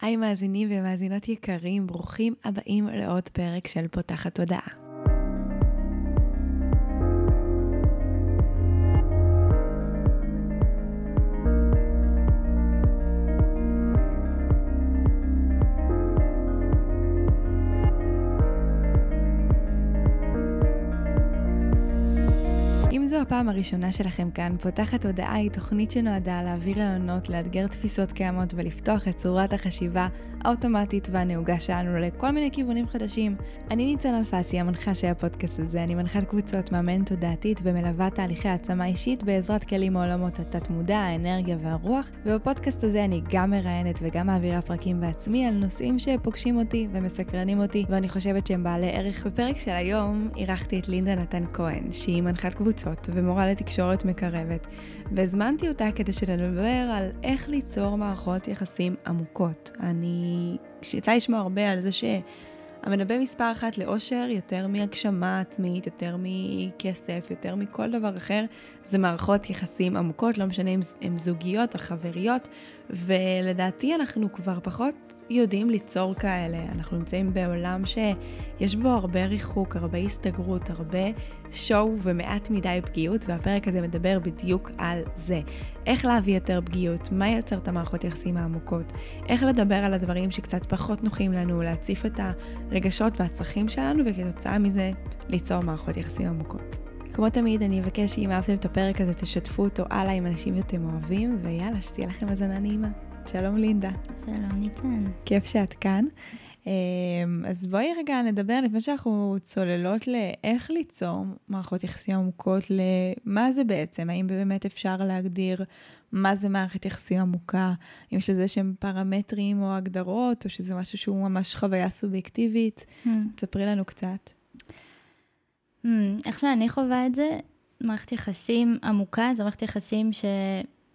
היי מאזינים ומאזינות יקרים, ברוכים הבאים לעוד פרק של פותחת תודעה. זו הפעם הראשונה שלכם כאן, פותחת הודעה היא תוכנית שנועדה להעביר רעיונות, לאתגר תפיסות קיימות ולפתוח את צורת החשיבה האוטומטית והנהוגה שלנו לכל מיני כיוונים חדשים. אני ניצן אלפסי, המנחה של הפודקאסט הזה, אני מנחת קבוצות, מאמנת תודעתית ומלווה תהליכי העצמה אישית בעזרת כלים מעולמות התת-מודע, האנרגיה והרוח, ובפודקאסט הזה אני גם מראיינת וגם מעבירה פרקים בעצמי על נושאים שפוגשים אותי ומסקרנים אותי, ואני חושבת שהם בעלי ערך. בפרק של היום אירחתי את לינדה נתן כהן, שהיא מנחת קבוצות ומורה לתקשורת מקרבת, והזמנתי אותה כדי שנדבר על איך ליצור מערכות יחסים עמוקות. אני... יצא לשמוע הרבה על זה שהמנבא מספר אחת לאושר, יותר מהגשמה עצמית, יותר מכסף, יותר מכל דבר אחר, זה מערכות יחסים עמוקות, לא משנה אם הן זוגיות או חבריות, ולדעתי אנחנו כבר פחות יודעים ליצור כאלה. אנחנו נמצאים בעולם שיש בו הרבה ריחוק, הרבה הסתגרות, הרבה שואו ומעט מדי פגיעות, והפרק הזה מדבר בדיוק על זה. איך להביא יותר פגיעות, מה יוצר את המערכות יחסים העמוקות, איך לדבר על הדברים שקצת פחות נוחים לנו, להציף את הרגשות והצרכים שלנו, וכתוצאה מזה ליצור מערכות יחסים עמוקות. כמו תמיד, אני אבקש שאם אהבתם את הפרק הזה, תשתפו אותו הלאה עם אנשים שאתם אוהבים, ויאללה, שתהיה לכם האזנה נעימה. שלום לינדה. שלום ניצן. כיף שאת כאן. אמ, אז בואי רגע נדבר לפני שאנחנו צוללות לאיך ליצור מערכות יחסים עמוקות, למה זה בעצם, האם באמת אפשר להגדיר מה זה מערכת יחסים עמוקה, אם יש לזה שהם פרמטרים או הגדרות, או שזה משהו שהוא ממש חוויה סובייקטיבית. Mm. תספרי לנו קצת. Mm, איך שאני חווה את זה, מערכת יחסים עמוקה, זו מערכת יחסים ש...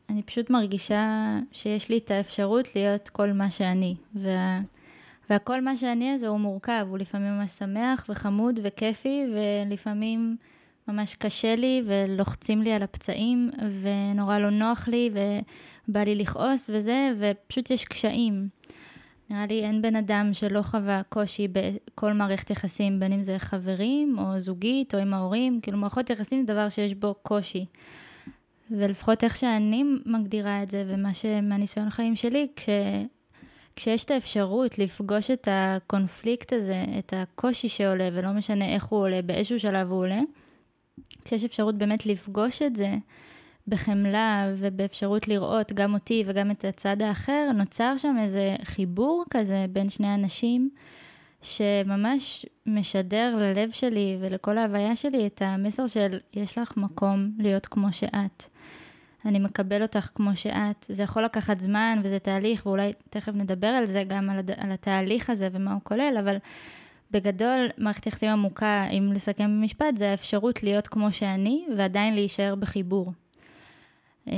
אני פשוט מרגישה שיש לי את האפשרות להיות כל מה שאני. וה... והכל מה שאני הזה הוא מורכב, הוא לפעמים ממש שמח וחמוד וכיפי, ולפעמים ממש קשה לי ולוחצים לי על הפצעים, ונורא לא נוח לי, ובא לי לכעוס וזה, ופשוט יש קשיים. נראה לי אין בן אדם שלא חווה קושי בכל מערכת יחסים, בין אם זה חברים או זוגית או עם ההורים, כאילו מערכות יחסים זה דבר שיש בו קושי. ולפחות איך שאני מגדירה את זה, ומה שמהניסיון החיים שלי, כש, כשיש את האפשרות לפגוש את הקונפליקט הזה, את הקושי שעולה, ולא משנה איך הוא עולה, באיזשהו שלב הוא עולה, כשיש אפשרות באמת לפגוש את זה בחמלה ובאפשרות לראות גם אותי וגם את הצד האחר, נוצר שם איזה חיבור כזה בין שני אנשים. שממש משדר ללב שלי ולכל ההוויה שלי את המסר של יש לך מקום להיות כמו שאת. אני מקבל אותך כמו שאת. זה יכול לקחת זמן וזה תהליך, ואולי תכף נדבר על זה, גם על, הד... על התהליך הזה ומה הוא כולל, אבל בגדול, מערכת יחסים עמוקה, אם לסכם במשפט, זה האפשרות להיות כמו שאני ועדיין להישאר בחיבור. אמ,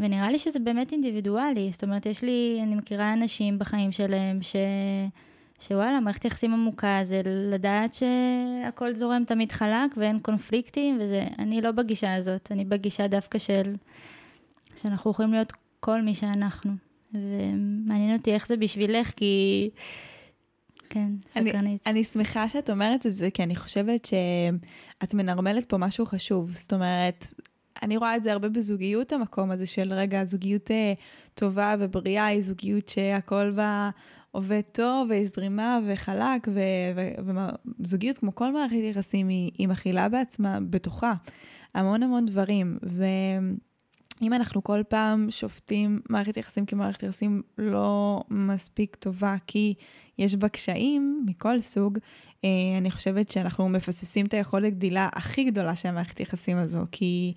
ונראה לי שזה באמת אינדיבידואלי, זאת אומרת, יש לי, אני מכירה אנשים בחיים שלהם ש... שוואלה, מערכת יחסים עמוקה זה לדעת שהכל זורם תמיד חלק ואין קונפליקטים, וזה, אני לא בגישה הזאת, אני בגישה דווקא של, שאנחנו יכולים להיות כל מי שאנחנו. ומעניין אותי איך זה בשבילך, כי... כן, סקרנית. אני, אני שמחה שאת אומרת את זה, כי אני חושבת שאת מנרמלת פה משהו חשוב. זאת אומרת, אני רואה את זה הרבה בזוגיות, המקום הזה של רגע, זוגיות אה, טובה ובריאה היא זוגיות שהכל בה עובד טוב ויש זרימה וחלק, וזוגיות, כמו כל מערכת יחסים, היא, היא מכילה בעצמה, בתוכה, המון המון דברים. ואם אנחנו כל פעם שופטים מערכת יחסים כמערכת יחסים לא מספיק טובה, כי יש בה קשיים מכל סוג, אה, אני חושבת שאנחנו מפספסים את היכולת גדילה הכי גדולה של המערכת יחסים הזו, כי...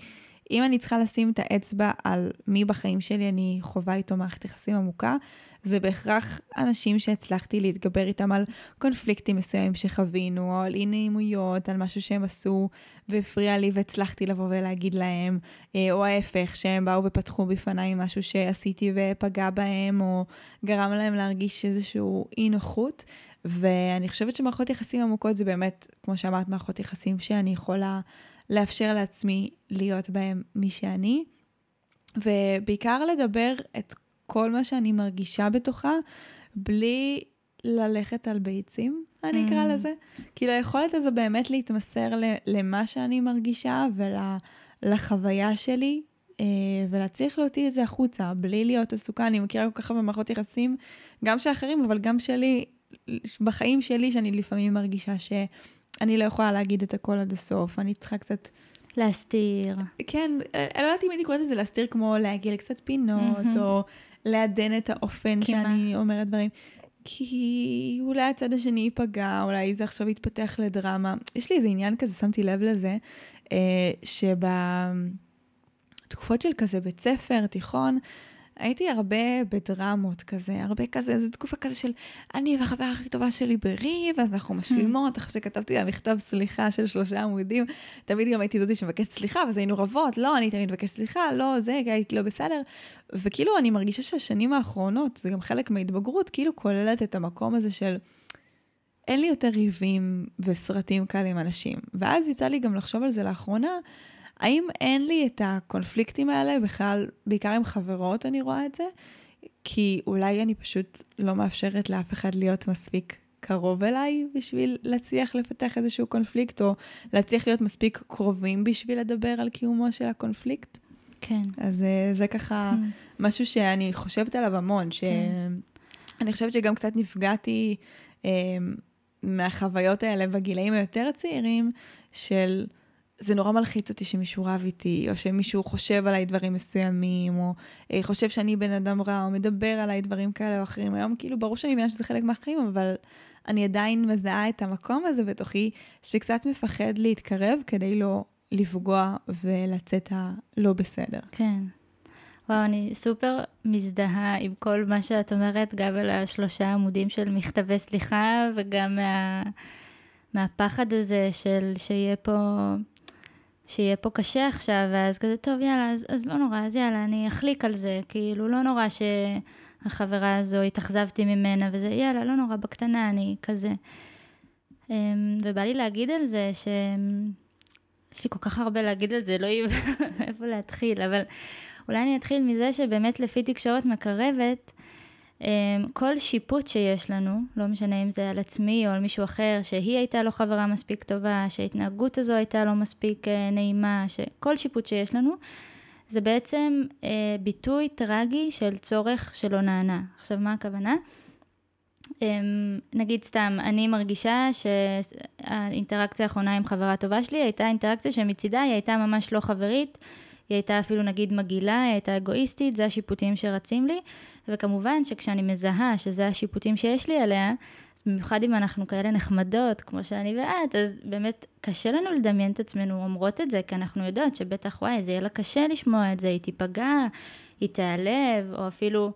אם אני צריכה לשים את האצבע על מי בחיים שלי אני חווה איתו מערכת יחסים עמוקה, זה בהכרח אנשים שהצלחתי להתגבר איתם על קונפליקטים מסוימים שחווינו, או על אי נעימויות, על משהו שהם עשו והפריע לי והצלחתי לבוא ולהגיד להם, אה, או ההפך, שהם באו ופתחו בפניי משהו שעשיתי ופגע בהם, או גרם להם להרגיש איזשהו אי נוחות. ואני חושבת שמערכות יחסים עמוקות זה באמת, כמו שאמרת, מערכות יחסים שאני יכולה לאפשר לעצמי להיות בהם מי שאני, ובעיקר לדבר את כל מה שאני מרגישה בתוכה, בלי ללכת על ביצים, אני אקרא Mm. לזה. כאילו, היכולת הזו באמת להתמסר למה שאני מרגישה ולחוויה שלי, אה, ולהצליח להוציא את זה החוצה, בלי להיות עסוקה. אני מכירה כל כך הרבה מערכות יחסים, גם של אחרים, אבל גם שלי, בחיים שלי, שאני לפעמים מרגישה שאני לא יכולה להגיד את הכל עד הסוף. אני צריכה קצת להסתיר. כן, אה, אני לא יודעת אם הייתי קוראת לזה להסתיר כמו להגיע לקצת פינות, מהמם. או לעדן את האופן כי מה? שאני אומרת דברים. כי אולי הצד השני ייפגע, אולי זה עכשיו יתפתח לדרמה. יש לי איזה עניין כזה, שמתי לב לזה, אה, שבתקופות של כזה בית ספר, תיכון, הייתי הרבה בדרמות כזה, הרבה כזה, זו תקופה כזה של אני והחברה הכי טובה שלי בריב, אז אנחנו משלימות, אחרי שכתבתי לה מכתב סליחה של שלושה עמודים, תמיד גם הייתי זאתי שמבקשת סליחה, ואז היינו רבות, לא, אני תמיד מבקשת סליחה, לא, זה, הייתי לא בסדר. וכאילו, אני מרגישה שהשנים האחרונות, זה גם חלק מההתבגרות, כאילו כוללת את המקום הזה של אין לי יותר ריבים וסרטים כאלה עם אנשים. ואז יצא לי גם לחשוב על זה לאחרונה, האם אין לי את הקונפליקטים האלה בכלל, בעיקר עם חברות אני רואה את זה, כי אולי אני פשוט לא מאפשרת לאף אחד להיות מספיק קרוב אליי בשביל להצליח לפתח איזשהו קונפליקט, או להצליח להיות מספיק קרובים בשביל לדבר על קיומו של הקונפליקט. כן. אז אה, זה ככה Mm. משהו שאני חושבת עליו המון, כן. שאני חושבת שגם קצת נפגעתי אה, מהחוויות האלה בגילאים היותר צעירים, של זה נורא מלחיץ אותי שמישהו רב איתי, או שמישהו חושב עליי דברים מסוימים, או אה, חושב שאני בן אדם רע, או מדבר עליי דברים כאלה או אחרים. היום כאילו ברור שאני מבינה שזה חלק מהחיים, אבל אני עדיין מזהה את המקום הזה בתוכי, שקצת מפחד להתקרב כדי לא לפגוע ולצאת הלא בסדר. כן. וואו, אני סופר מזדהה עם כל מה שאת אומרת, גם על השלושה עמודים של מכתבי סליחה, וגם מה, מהפחד הזה של שיהיה פה, שיהיה פה קשה עכשיו, ואז כזה, טוב, יאללה, אז, אז לא נורא, אז יאללה, אני אחליק על זה, כאילו, לא נורא שהחברה הזו, התאכזבתי ממנה, וזה, יאללה, לא נורא, בקטנה, אני כזה. אמ, ובא לי להגיד על זה ש... יש לי כל כך הרבה להגיד על זה, לא יהיה איפה להתחיל, אבל אולי אני אתחיל מזה שבאמת לפי תקשורת מקרבת, כל שיפוט שיש לנו, לא משנה אם זה על עצמי או על מישהו אחר, שהיא הייתה לא חברה מספיק טובה, שההתנהגות הזו הייתה לא מספיק אה, נעימה, שכל שיפוט שיש לנו, זה בעצם אה, ביטוי טרגי של צורך שלא נענה. עכשיו, מה הכוונה? אמ, נגיד סתם, אני מרגישה שהאינטראקציה האחרונה עם חברה טובה שלי הייתה אינטראקציה שמצידה היא הייתה ממש לא חברית, היא הייתה אפילו נגיד מגעילה, היא הייתה אגואיסטית, זה השיפוטים שרצים לי, וכמובן שכשאני מזהה שזה השיפוטים שיש לי עליה, במיוחד אם אנחנו כאלה נחמדות, כמו שאני ואת, אז באמת קשה לנו לדמיין את עצמנו אומרות את זה, כי אנחנו יודעות שבטח וואי, זה יהיה לה קשה לשמוע את זה, היא תיפגע, היא תיעלב, או אפילו...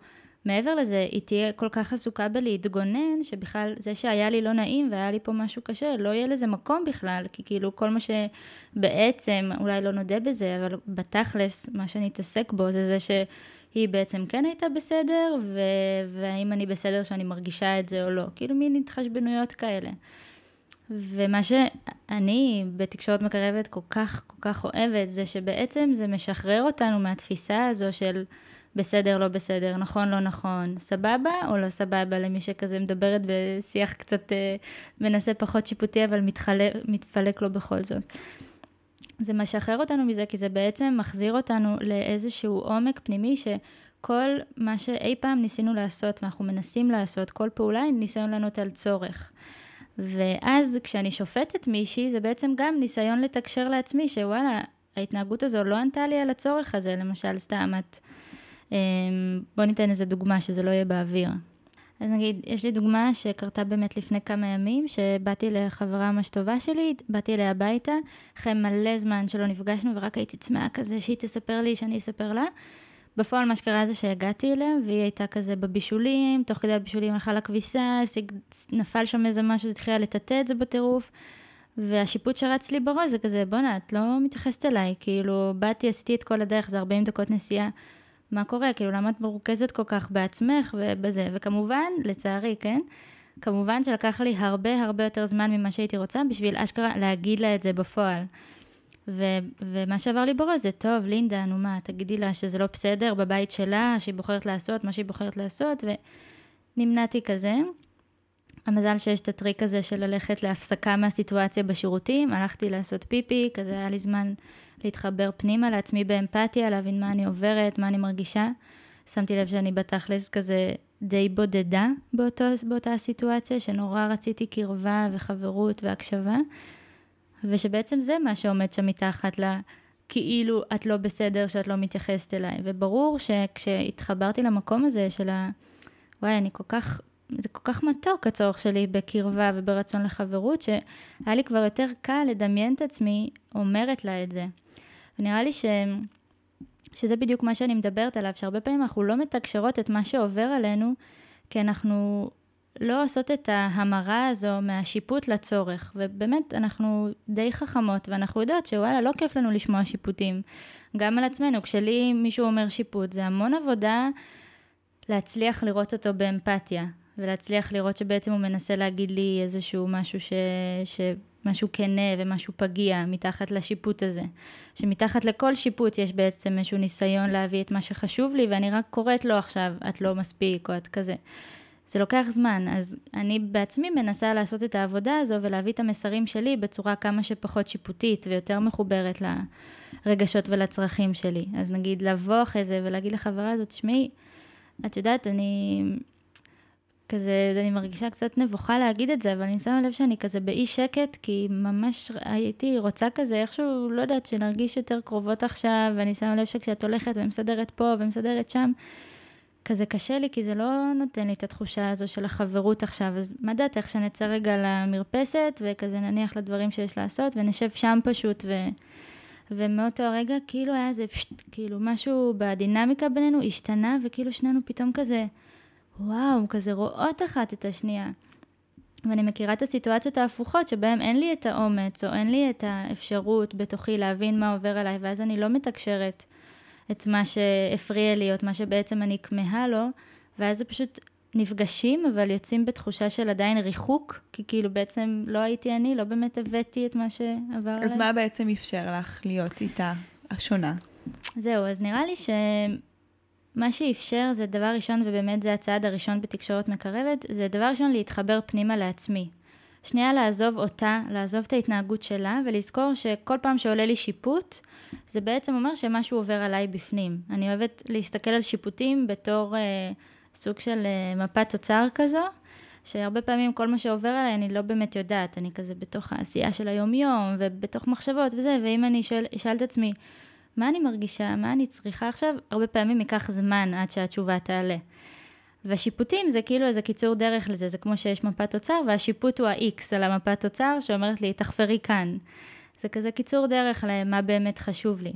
מעבר לזה, היא תהיה כל כך עסוקה בלהתגונן, שבכלל זה שהיה לי לא נעים והיה לי פה משהו קשה, לא יהיה לזה מקום בכלל, כי כאילו כל מה שבעצם, אולי לא נודה בזה, אבל בתכלס, מה שאני אתעסק בו זה זה שהיא בעצם כן הייתה בסדר, ו... והאם אני בסדר שאני מרגישה את זה או לא. כאילו מין התחשבנויות כאלה. ומה שאני בתקשורת מקרבת כל כך כל כך אוהבת, זה שבעצם זה משחרר אותנו מהתפיסה הזו של... בסדר, לא בסדר, נכון, לא נכון, סבבה או לא סבבה, למי שכזה מדברת בשיח קצת אה, מנסה פחות שיפוטי, אבל מתחלק, מתפלק לו בכל זאת. זה משחרר אותנו מזה, כי זה בעצם מחזיר אותנו לאיזשהו עומק פנימי, שכל מה שאי פעם ניסינו לעשות, ואנחנו מנסים לעשות, כל פעולה היא ניסיון לענות על צורך. ואז כשאני שופטת מישהי, זה בעצם גם ניסיון לתקשר לעצמי, שוואלה, ההתנהגות הזו לא ענתה לי על הצורך הזה, למשל, סתם את... בוא ניתן איזה דוגמה שזה לא יהיה באוויר. אז נגיד, יש לי דוגמה שקרתה באמת לפני כמה ימים, שבאתי לחברה ממש טובה שלי, באתי אליה הביתה, אחרי מלא זמן שלא נפגשנו, ורק הייתי צמאה כזה שהיא תספר לי, שאני אספר לה. בפועל מה שקרה זה שהגעתי אליה, והיא הייתה כזה בבישולים, תוך כדי הבישולים הלכה לכביסה, נפל שם איזה משהו, התחילה לטאטא את זה בטירוף. והשיפוט שרץ לי בראש זה כזה, בואנה, את לא מתייחסת אליי, כאילו, באתי, עשיתי את כל הדרך, זה 40 דקות נסיעה. מה קורה? כאילו, למה את מרוכזת כל כך בעצמך ובזה? וכמובן, לצערי, כן? כמובן שלקח לי הרבה הרבה יותר זמן ממה שהייתי רוצה בשביל אשכרה להגיד לה את זה בפועל. ו- ומה שעבר לי בראש זה, טוב, לינדה, נו מה, תגידי לה שזה לא בסדר בבית שלה, שהיא בוחרת לעשות מה שהיא בוחרת לעשות, ונמנעתי כזה. המזל שיש את הטריק הזה של ללכת להפסקה מהסיטואציה בשירותים, הלכתי לעשות פיפי, כזה היה לי זמן להתחבר פנימה לעצמי באמפתיה, להבין מה אני עוברת, מה אני מרגישה. שמתי לב שאני בתכלס כזה די בודדה באותו, באותה סיטואציה, שנורא רציתי קרבה וחברות והקשבה, ושבעצם זה מה שעומד שם מתחת ל... כאילו את לא בסדר שאת לא מתייחסת אליי. וברור שכשהתחברתי למקום הזה של ה... וואי, אני כל כך זה כל כך מתוק הצורך שלי בקרבה וברצון לחברות, שהיה לי כבר יותר קל לדמיין את עצמי אומרת לה את זה. ונראה לי ש... שזה בדיוק מה שאני מדברת עליו, שהרבה פעמים אנחנו לא מתקשרות את מה שעובר עלינו, כי אנחנו לא עושות את ההמרה הזו מהשיפוט לצורך. ובאמת, אנחנו די חכמות, ואנחנו יודעות שוואלה, לא כיף לנו לשמוע שיפוטים. גם על עצמנו, כשלי מישהו אומר שיפוט, זה המון עבודה להצליח לראות אותו באמפתיה. ולהצליח לראות שבעצם הוא מנסה להגיד לי איזשהו משהו ש... ש... משהו כנה ומשהו פגיע מתחת לשיפוט הזה. שמתחת לכל שיפוט יש בעצם איזשהו ניסיון להביא את מה שחשוב לי, ואני רק קוראת לו עכשיו, את לא מספיק, או את כזה. זה לוקח זמן, אז אני בעצמי מנסה לעשות את העבודה הזו ולהביא את המסרים שלי בצורה כמה שפחות שיפוטית ויותר מחוברת לרגשות ולצרכים שלי. אז נגיד לבוא אחרי זה ולהגיד לחברה הזאת, תשמעי, את יודעת, אני כזה, אני מרגישה קצת נבוכה להגיד את זה, אבל אני שמה לב שאני כזה באי שקט, כי ממש הייתי רוצה כזה, איכשהו, לא יודעת, שנרגיש יותר קרובות עכשיו, ואני שמה לב שכשאת הולכת ומסדרת פה ומסדרת שם, כזה קשה לי, כי זה לא נותן לי את התחושה הזו של החברות עכשיו. אז מה דעת איך שנצא רגע למרפסת, וכזה נניח לדברים שיש לעשות, ונשב שם פשוט, ו... ומאותו הרגע כאילו היה איזה פשט, כאילו משהו בדינמיקה בינינו השתנה, וכאילו שנינו פתאום כזה... וואו, כזה רואות אחת את השנייה. ואני מכירה את הסיטואציות ההפוכות שבהן אין לי את האומץ, או אין לי את האפשרות בתוכי להבין מה עובר עליי, ואז אני לא מתקשרת את מה שהפריע לי, או את מה שבעצם אני כמהה לו, ואז זה פשוט נפגשים, אבל יוצאים בתחושה של עדיין ריחוק, כי כאילו בעצם לא הייתי אני, לא באמת הבאתי את מה שעבר עליי. אז מה בעצם אפשר לך להיות איתה השונה? זהו, אז נראה לי ש... מה שאפשר זה דבר ראשון, ובאמת זה הצעד הראשון בתקשורת מקרבת, זה דבר ראשון להתחבר פנימה לעצמי. שנייה לעזוב אותה, לעזוב את ההתנהגות שלה, ולזכור שכל פעם שעולה לי שיפוט, זה בעצם אומר שמשהו עובר עליי בפנים. אני אוהבת להסתכל על שיפוטים בתור אה, סוג של אה, מפת תוצר כזו, שהרבה פעמים כל מה שעובר עליי אני לא באמת יודעת, אני כזה בתוך העשייה של היום-יום, ובתוך מחשבות וזה, ואם אני אשאל את עצמי, מה אני מרגישה, מה אני צריכה עכשיו, הרבה פעמים ייקח זמן עד שהתשובה תעלה. והשיפוטים זה כאילו איזה קיצור דרך לזה, זה כמו שיש מפת תוצר, והשיפוט הוא ה-X על המפת תוצר, שאומרת לי, תחפרי כאן. זה כזה קיצור דרך למה באמת חשוב לי.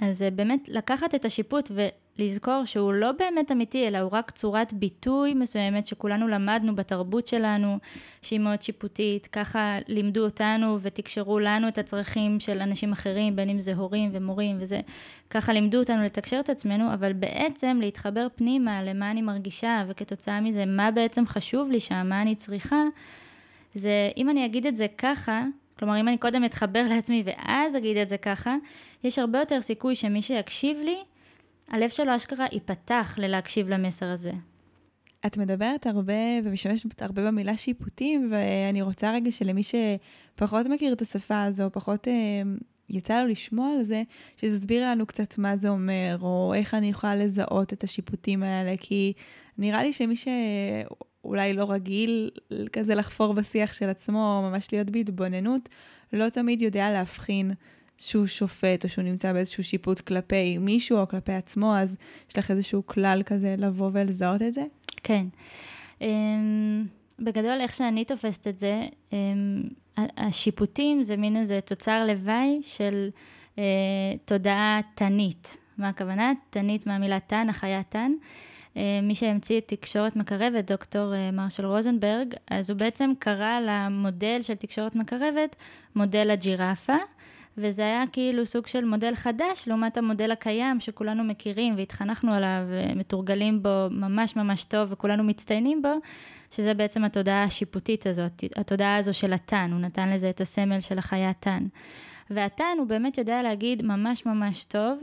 אז באמת לקחת את השיפוט לזכור שהוא לא באמת אמיתי, אלא הוא רק צורת ביטוי מסוימת שכולנו למדנו בתרבות שלנו, שהיא מאוד שיפוטית, ככה לימדו אותנו ותקשרו לנו את הצרכים של אנשים אחרים, בין אם זה הורים ומורים וזה, ככה לימדו אותנו לתקשר את עצמנו, אבל בעצם להתחבר פנימה למה אני מרגישה, וכתוצאה מזה מה בעצם חשוב לי שם, מה אני צריכה, זה, אם אני אגיד את זה ככה, כלומר, אם אני קודם אתחבר לעצמי ואז אגיד את זה ככה, יש הרבה יותר סיכוי שמי שיקשיב לי, הלב שלו אשכרה ייפתח ללהקשיב למסר הזה. את מדברת הרבה ומשתמשת הרבה במילה שיפוטים, ואני רוצה רגע שלמי שפחות מכיר את השפה הזו, פחות אה, יצא לו לשמוע על זה, שתסביר לנו קצת מה זה אומר, או איך אני יכולה לזהות את השיפוטים האלה, כי נראה לי שמי שאולי לא רגיל כזה לחפור בשיח של עצמו, או ממש להיות בהתבוננות, לא תמיד יודע להבחין שהוא שופט, או שהוא נמצא באיזשהו שיפוט כלפי מישהו או כלפי עצמו, אז יש לך איזשהו כלל כזה לבוא ולזהות את זה? כן. Um, בגדול, איך שאני תופסת את זה, um, השיפוטים זה מין איזה תוצר לוואי של uh, תודעה תנית. מה הכוונה? תנית מהמילה תן, החיה תן. Uh, מי שהמציא את תקשורת מקרבת, דוקטור uh, מרשל רוזנברג, אז הוא בעצם קרא למודל של תקשורת מקרבת מודל הג'ירפה. וזה היה כאילו סוג של מודל חדש לעומת המודל הקיים שכולנו מכירים והתחנכנו עליו ומתורגלים בו ממש ממש טוב וכולנו מצטיינים בו, שזה בעצם התודעה השיפוטית הזאת, התודעה הזו של התן, הוא נתן לזה את הסמל של החיה תן. והתן הוא באמת יודע להגיד ממש ממש טוב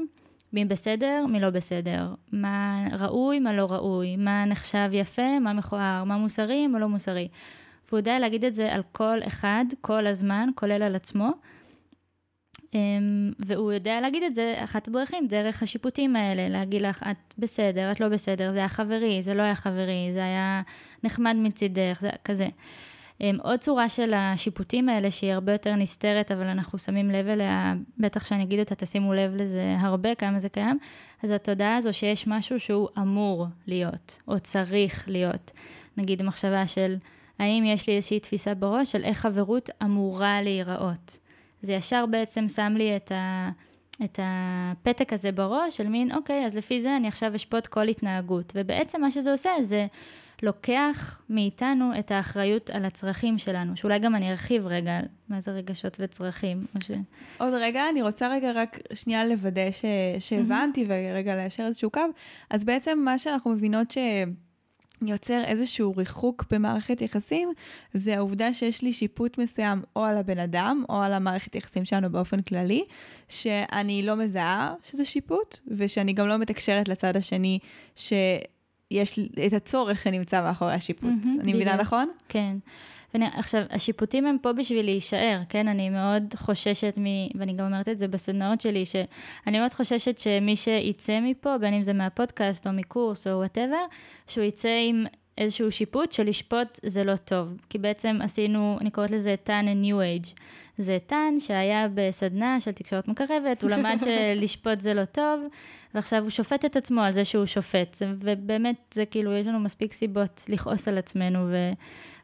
מי בסדר, מי לא בסדר, מה ראוי, מה לא ראוי, מה נחשב יפה, מה מכוער, מה מוסרי, מה לא מוסרי. והוא יודע להגיד את זה על כל אחד, כל הזמן, כולל על עצמו. אמ, והוא יודע להגיד את זה, אחת הדרכים, דרך השיפוטים האלה, להגיד לך, את בסדר, את לא בסדר, זה היה חברי, זה לא היה חברי, זה היה נחמד מצידך, זה כזה. אמ, עוד צורה של השיפוטים האלה, שהיא הרבה יותר נסתרת, אבל אנחנו שמים לב אליה, בטח שאני אגיד אותה, תשימו לב לזה הרבה, כמה זה קיים, אז התודעה הזו שיש משהו שהוא אמור להיות, או צריך להיות. נגיד מחשבה של, האם יש לי איזושהי תפיסה בראש של איך חברות אמורה להיראות. זה ישר בעצם שם לי את, ה, את הפתק הזה בראש של מין, אוקיי, אז לפי זה אני עכשיו אשפוט כל התנהגות. ובעצם מה שזה עושה זה לוקח מאיתנו את האחריות על הצרכים שלנו, שאולי גם אני ארחיב רגע מה זה רגשות וצרכים. ש... עוד רגע, אני רוצה רגע רק שנייה לוודא ש... שהבנתי mm-hmm. ורגע לאשר איזשהו קו. אז בעצם מה שאנחנו מבינות ש... יוצר איזשהו ריחוק במערכת יחסים, זה העובדה שיש לי שיפוט מסוים או על הבן אדם, או על המערכת יחסים שלנו באופן כללי, שאני לא מזהה שזה שיפוט, ושאני גם לא מתקשרת לצד השני שיש את הצורך שנמצא מאחורי השיפוט. Mm-hmm, אני מבינה נכון? כן. ואני, עכשיו, השיפוטים הם פה בשביל להישאר, כן? אני מאוד חוששת מ... ואני גם אומרת את זה בסדנאות שלי, שאני מאוד חוששת שמי שיצא מפה, בין אם זה מהפודקאסט או מקורס או whatever, שהוא יצא עם איזשהו שיפוט של לשפוט זה לא טוב. כי בעצם עשינו, אני קוראת לזה טאן new age. זה טאן שהיה בסדנה של תקשורת מקרבת, הוא למד שלשפוט זה לא טוב, ועכשיו הוא שופט את עצמו על זה שהוא שופט. ובאמת, זה כאילו, יש לנו מספיק סיבות לכעוס על עצמנו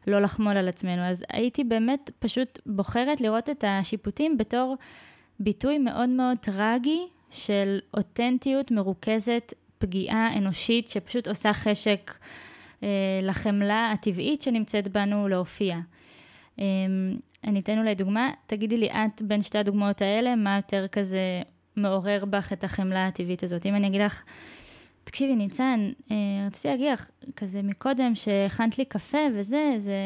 ולא לחמול על עצמנו. אז הייתי באמת פשוט בוחרת לראות את השיפוטים בתור ביטוי מאוד מאוד טרגי של אותנטיות מרוכזת, פגיעה אנושית, שפשוט עושה חשק. אה, לחמלה הטבעית שנמצאת בנו להופיע. אה, אני אתן אולי דוגמה, תגידי לי את בין שתי הדוגמאות האלה, מה יותר כזה מעורר בך את החמלה הטבעית הזאת. אם אני אגיד לך, תקשיבי ניצן, אה, רציתי להגיד לך, כזה מקודם שהכנת לי קפה וזה, זה...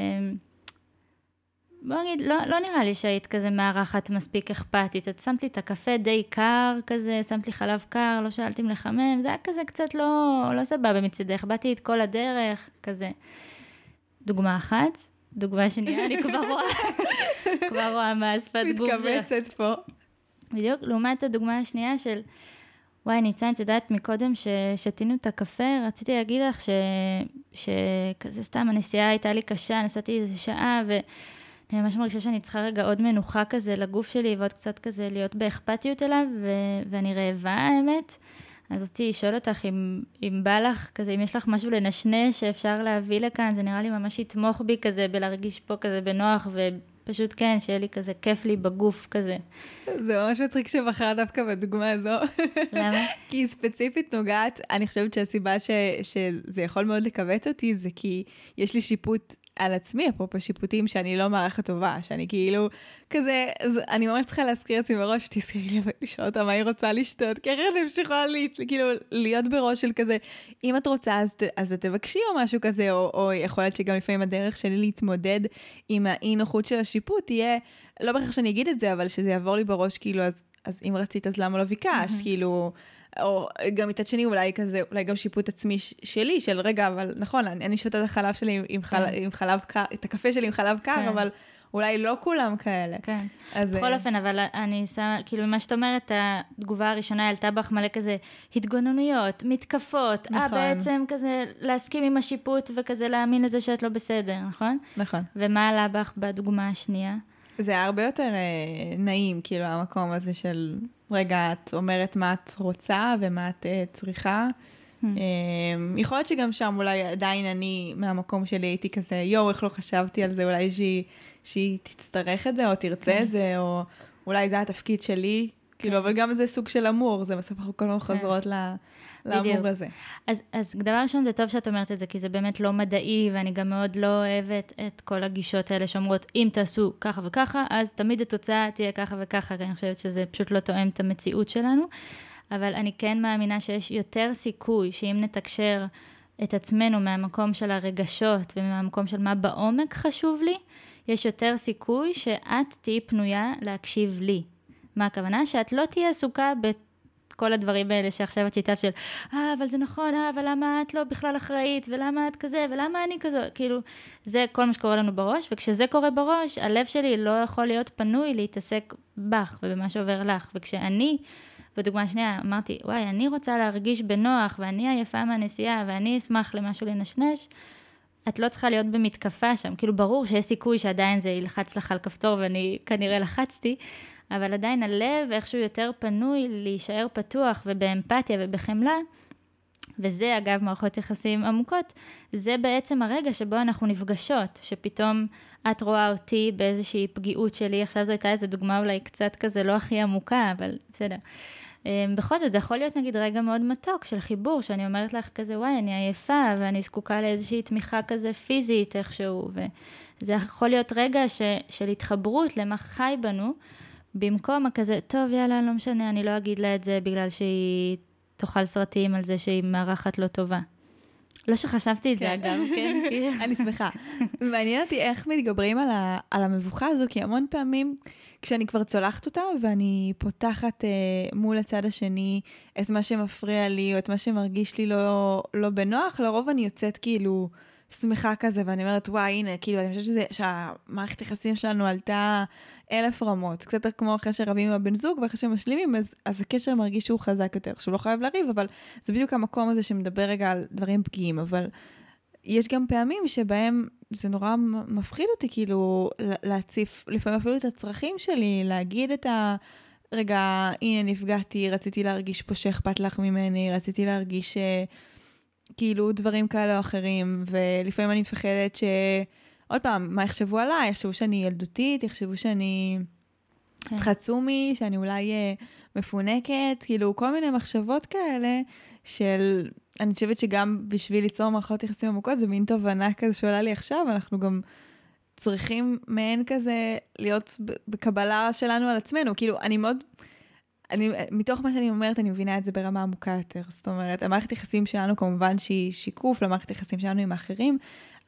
בוא נגיד, לא, לא נראה לי שהיית כזה מארחת מספיק אכפתית. את שמת לי את הקפה די קר כזה, שמת לי חלב קר, לא שאלתי אם לחמם, זה היה כזה קצת לא, לא סבבה מצידך, באתי את כל הדרך, כזה. דוגמה אחת. דוגמה שנייה, אני כבר רואה, כבר רואה מה השפת גוף שלך. מתכווצת פה. בדיוק, לעומת הדוגמה השנייה של, וואי, ניצן, את יודעת, מקודם ששתינו את הקפה, רציתי להגיד לך ש... שכזה סתם, הנסיעה הייתה לי קשה, נסעתי איזה שעה, ו... אני ממש מרגישה שאני צריכה רגע עוד מנוחה כזה לגוף שלי ועוד קצת כזה להיות באכפתיות אליו, ו- ואני רעבה האמת. אז רציתי לשאול אותך אם, אם בא לך כזה, אם יש לך משהו לנשנש שאפשר להביא לכאן, זה נראה לי ממש יתמוך בי כזה בלהרגיש פה כזה בנוח, ופשוט כן, שיהיה לי כזה כיף לי בגוף כזה. זה ממש מצחיק שבחרה דווקא בדוגמה הזו. למה? כי היא ספציפית נוגעת, אני חושבת שהסיבה ש, שזה יכול מאוד לכווץ אותי, זה כי יש לי שיפוט על עצמי, אפרופו שיפוטים, שאני לא מערכת טובה, שאני כאילו, כזה, אז אני ממש צריכה להזכיר לעצמי מראש, תזכרי לי לשאול אותה מה היא רוצה לשתות, כי אחרת אני יכולה כאילו, להיות בראש של כזה, אם את רוצה אז, אז תבקשי או משהו כזה, או, או יכול להיות שגם לפעמים הדרך שלי להתמודד עם האי נוחות של השיפוט תהיה, לא בהכרח שאני אגיד את זה, אבל שזה יעבור לי בראש, כאילו, אז, אז אם רצית אז למה לא ביקשת, כאילו... או גם מצד שני אולי כזה, אולי גם שיפוט עצמי שלי, של רגע, אבל נכון, אני, אני שותה את החלב שלי עם, עם, חל, כן. עם חלב קר, את הקפה שלי עם חלב קר, כן. אבל אולי לא כולם כאלה. כן. אז... בכל אה, אופן, אבל אני שמה, כאילו, ממה שאת אומרת, התגובה הראשונה העלתה בך מלא כזה התגוננויות, מתקפות. אה, נכון. אה, בעצם כזה להסכים עם השיפוט וכזה להאמין לזה שאת לא בסדר, נכון? נכון. ומה עלה בך בדוגמה השנייה? זה היה הרבה יותר אה, נעים, כאילו, המקום הזה של, רגע, את אומרת מה את רוצה ומה את אה, צריכה. Hmm. אה, יכול להיות שגם שם אולי עדיין אני, מהמקום שלי הייתי כזה, יואו, איך לא חשבתי על זה, אולי שהיא, שהיא תצטרך את זה, או תרצה את כן. זה, או אולי זה התפקיד שלי כאילו, אבל גם זה סוג של אמור, זה בסוף אנחנו כל הזמן חוזרות לאמור הזה. אז, אז דבר ראשון, זה טוב שאת אומרת את זה, כי זה באמת לא מדעי, ואני גם מאוד לא אוהבת את כל הגישות האלה שאומרות, אם תעשו ככה וככה, אז תמיד התוצאה תהיה ככה וככה, כי אני חושבת שזה פשוט לא תואם את המציאות שלנו. אבל אני כן מאמינה שיש יותר סיכוי שאם נתקשר את עצמנו מהמקום של הרגשות ומהמקום של מה בעומק חשוב לי, יש יותר סיכוי שאת תהיי פנויה להקשיב לי. מה הכוונה? שאת לא תהיי עסוקה בכל הדברים האלה שעכשיו את שיתפת של, אה, אבל זה נכון, אה, אבל למה את לא בכלל אחראית, ולמה את כזה, ולמה אני כזו, כאילו, זה כל מה שקורה לנו בראש, וכשזה קורה בראש, הלב שלי לא יכול להיות פנוי להתעסק בך ובמה שעובר לך, וכשאני... בדוגמה שנייה, אמרתי, וואי, אני רוצה להרגיש בנוח, ואני עייפה מהנסיעה, ואני אשמח למשהו לנשנש, את לא צריכה להיות במתקפה שם. כאילו, ברור שיש סיכוי שעדיין זה ילחץ לך על כפתור, ואני כנראה לחצתי, אבל עדיין הלב איכשהו יותר פנוי להישאר פתוח ובאמפתיה ובחמלה. וזה, אגב, מערכות יחסים עמוקות, זה בעצם הרגע שבו אנחנו נפגשות, שפתאום את רואה אותי באיזושהי פגיעות שלי, עכשיו זו הייתה איזו דוגמה אולי קצת כזה לא הכי עמוקה, אבל בסדר. אמ, בכל זאת, זה יכול להיות נגיד רגע מאוד מתוק של חיבור, שאני אומרת לך כזה, וואי, אני עייפה, ואני זקוקה לאיזושהי תמיכה כזה פיזית איכשהו, וזה יכול להיות רגע ש, של התחברות למה חי בנו, במקום הכזה, טוב, יאללה, לא משנה, אני לא אגיד לה את זה בגלל שהיא תאכל סרטים על זה שהיא מארחת לא טובה. לא שחשבתי את זה, כן. אגב, כן. כאילו. אני שמחה. מעניין אותי איך מתגברים על, ה, על המבוכה הזו, כי המון פעמים כשאני כבר צולחת אותה ואני פותחת אה, מול הצד השני את מה שמפריע לי או את מה שמרגיש לי לא, לא בנוח, לרוב אני יוצאת כאילו שמחה כזה ואני אומרת, וואי, הנה, כאילו, אני חושבת שזה, שהמערכת היחסים שלנו עלתה אלף רמות. קצת כמו אחרי שרבים עם הבן זוג ואחרי שמשלימים, אז, אז הקשר מרגיש שהוא חזק יותר, שהוא לא חייב לריב, אבל זה בדיוק המקום הזה שמדבר רגע על דברים פגיעים, אבל יש גם פעמים שבהם זה נורא מפחיד אותי, כאילו, להציף לפעמים אפילו את הצרכים שלי, להגיד את ה... רגע, הנה נפגעתי, רציתי להרגיש פה שאכפת לך ממני, רציתי להרגיש אה, כאילו דברים כאלה או אחרים, ולפעמים אני מפחדת ש... עוד פעם, מה יחשבו עליי? יחשבו שאני ילדותית, יחשבו שאני כן. חצומי, שאני אולי אה, מפונקת, כאילו כל מיני מחשבות כאלה של אני חושבת שגם בשביל ליצור מערכות יחסים עמוקות, זה מין תובנה כזה שעולה לי עכשיו, אנחנו גם צריכים מעין כזה להיות בקבלה שלנו על עצמנו. כאילו, אני מאוד... אני, מתוך מה שאני אומרת, אני מבינה את זה ברמה עמוקה יותר. זאת אומרת, המערכת יחסים שלנו כמובן שהיא שיקוף למערכת יחסים שלנו עם האחרים,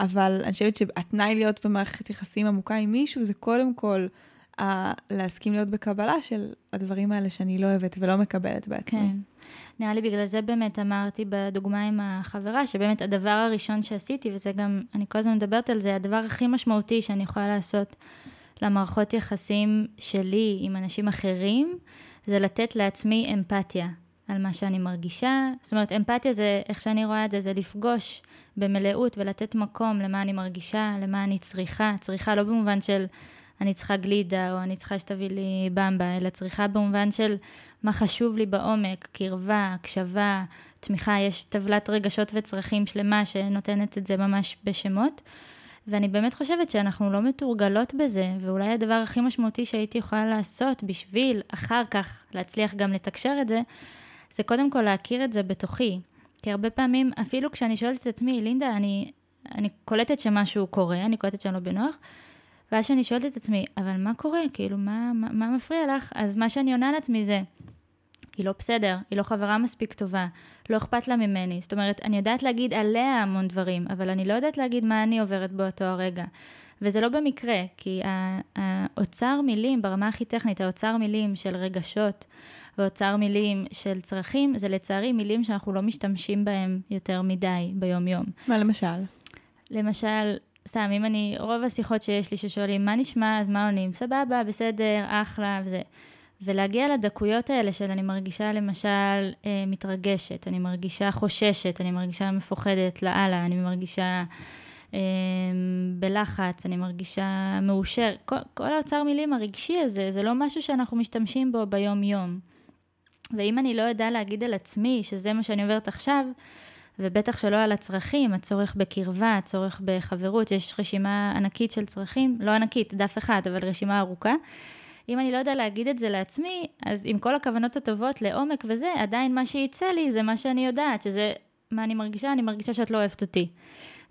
אבל אני חושבת שהתנאי להיות במערכת יחסים עמוקה עם מישהו זה קודם כל ה- להסכים להיות בקבלה של הדברים האלה שאני לא אוהבת ולא מקבלת בעצמי. כן. נראה לי בגלל זה באמת אמרתי בדוגמה עם החברה, שבאמת הדבר הראשון שעשיתי, וזה גם, אני כל הזמן מדברת על זה, הדבר הכי משמעותי שאני יכולה לעשות למערכות יחסים שלי עם אנשים אחרים, זה לתת לעצמי אמפתיה על מה שאני מרגישה. זאת אומרת, אמפתיה זה, איך שאני רואה את זה, זה לפגוש במלאות ולתת מקום למה אני מרגישה, למה אני צריכה. צריכה לא במובן של... אני צריכה גלידה, או אני צריכה שתביא לי במבה, אלא צריכה במובן של מה חשוב לי בעומק, קרבה, הקשבה, תמיכה, יש טבלת רגשות וצרכים שלמה שנותנת את זה ממש בשמות. ואני באמת חושבת שאנחנו לא מתורגלות בזה, ואולי הדבר הכי משמעותי שהייתי יכולה לעשות בשביל אחר כך להצליח גם לתקשר את זה, זה קודם כל להכיר את זה בתוכי. כי הרבה פעמים, אפילו כשאני שואלת את עצמי, לינדה, אני, אני קולטת שמשהו קורה, אני קולטת שאני לא בנוח, ואז שאני שואלת את עצמי, אבל מה קורה? כאילו, מה, מה, מה מפריע לך? אז מה שאני עונה לעצמי זה, היא לא בסדר, היא לא חברה מספיק טובה, לא אכפת לה ממני. זאת אומרת, אני יודעת להגיד עליה המון דברים, אבל אני לא יודעת להגיד מה אני עוברת באותו הרגע. וזה לא במקרה, כי האוצר מילים, ברמה הכי טכנית, האוצר מילים של רגשות ואוצר מילים של צרכים, זה לצערי מילים שאנחנו לא משתמשים בהם יותר מדי ביום-יום. מה למשל? למשל, סתם, אם אני, רוב השיחות שיש לי ששואלים, מה נשמע, אז מה עונים? סבבה, בסדר, אחלה, וזה. ולהגיע לדקויות האלה של אני מרגישה למשל אה, מתרגשת, אני מרגישה חוששת, אני מרגישה מפוחדת לאללה, אני מרגישה אה, בלחץ, אני מרגישה מאושר. כל, כל האוצר מילים הרגשי הזה, זה לא משהו שאנחנו משתמשים בו ביום-יום. ואם אני לא יודע להגיד על עצמי שזה מה שאני עוברת עכשיו, ובטח שלא על הצרכים, הצורך בקרבה, הצורך בחברות, יש רשימה ענקית של צרכים, לא ענקית, דף אחד, אבל רשימה ארוכה. אם אני לא יודע להגיד את זה לעצמי, אז עם כל הכוונות הטובות לעומק וזה, עדיין מה שיצא לי זה מה שאני יודעת, שזה מה אני מרגישה, אני מרגישה שאת לא אוהבת אותי.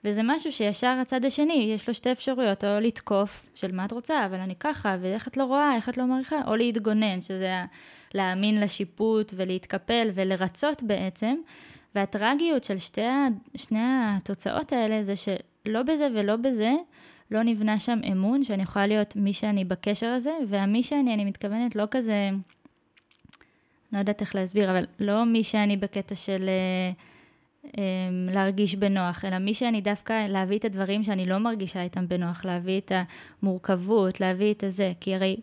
וזה משהו שישר הצד השני, יש לו שתי אפשרויות, או לתקוף, של מה את רוצה, אבל אני ככה, ואיך את לא רואה, איך את לא מעריכה, או להתגונן, שזה להאמין לשיפוט ולהתקפל ולרצות בעצם. והטרגיות של שתי, שני התוצאות האלה זה שלא בזה ולא בזה, לא נבנה שם אמון שאני יכולה להיות מי שאני בקשר הזה, והמי שאני, אני מתכוונת לא כזה, לא יודעת איך להסביר, אבל לא מי שאני בקטע של אה, אה, להרגיש בנוח, אלא מי שאני דווקא להביא את הדברים שאני לא מרגישה איתם בנוח, להביא את המורכבות, להביא את הזה, כי הרי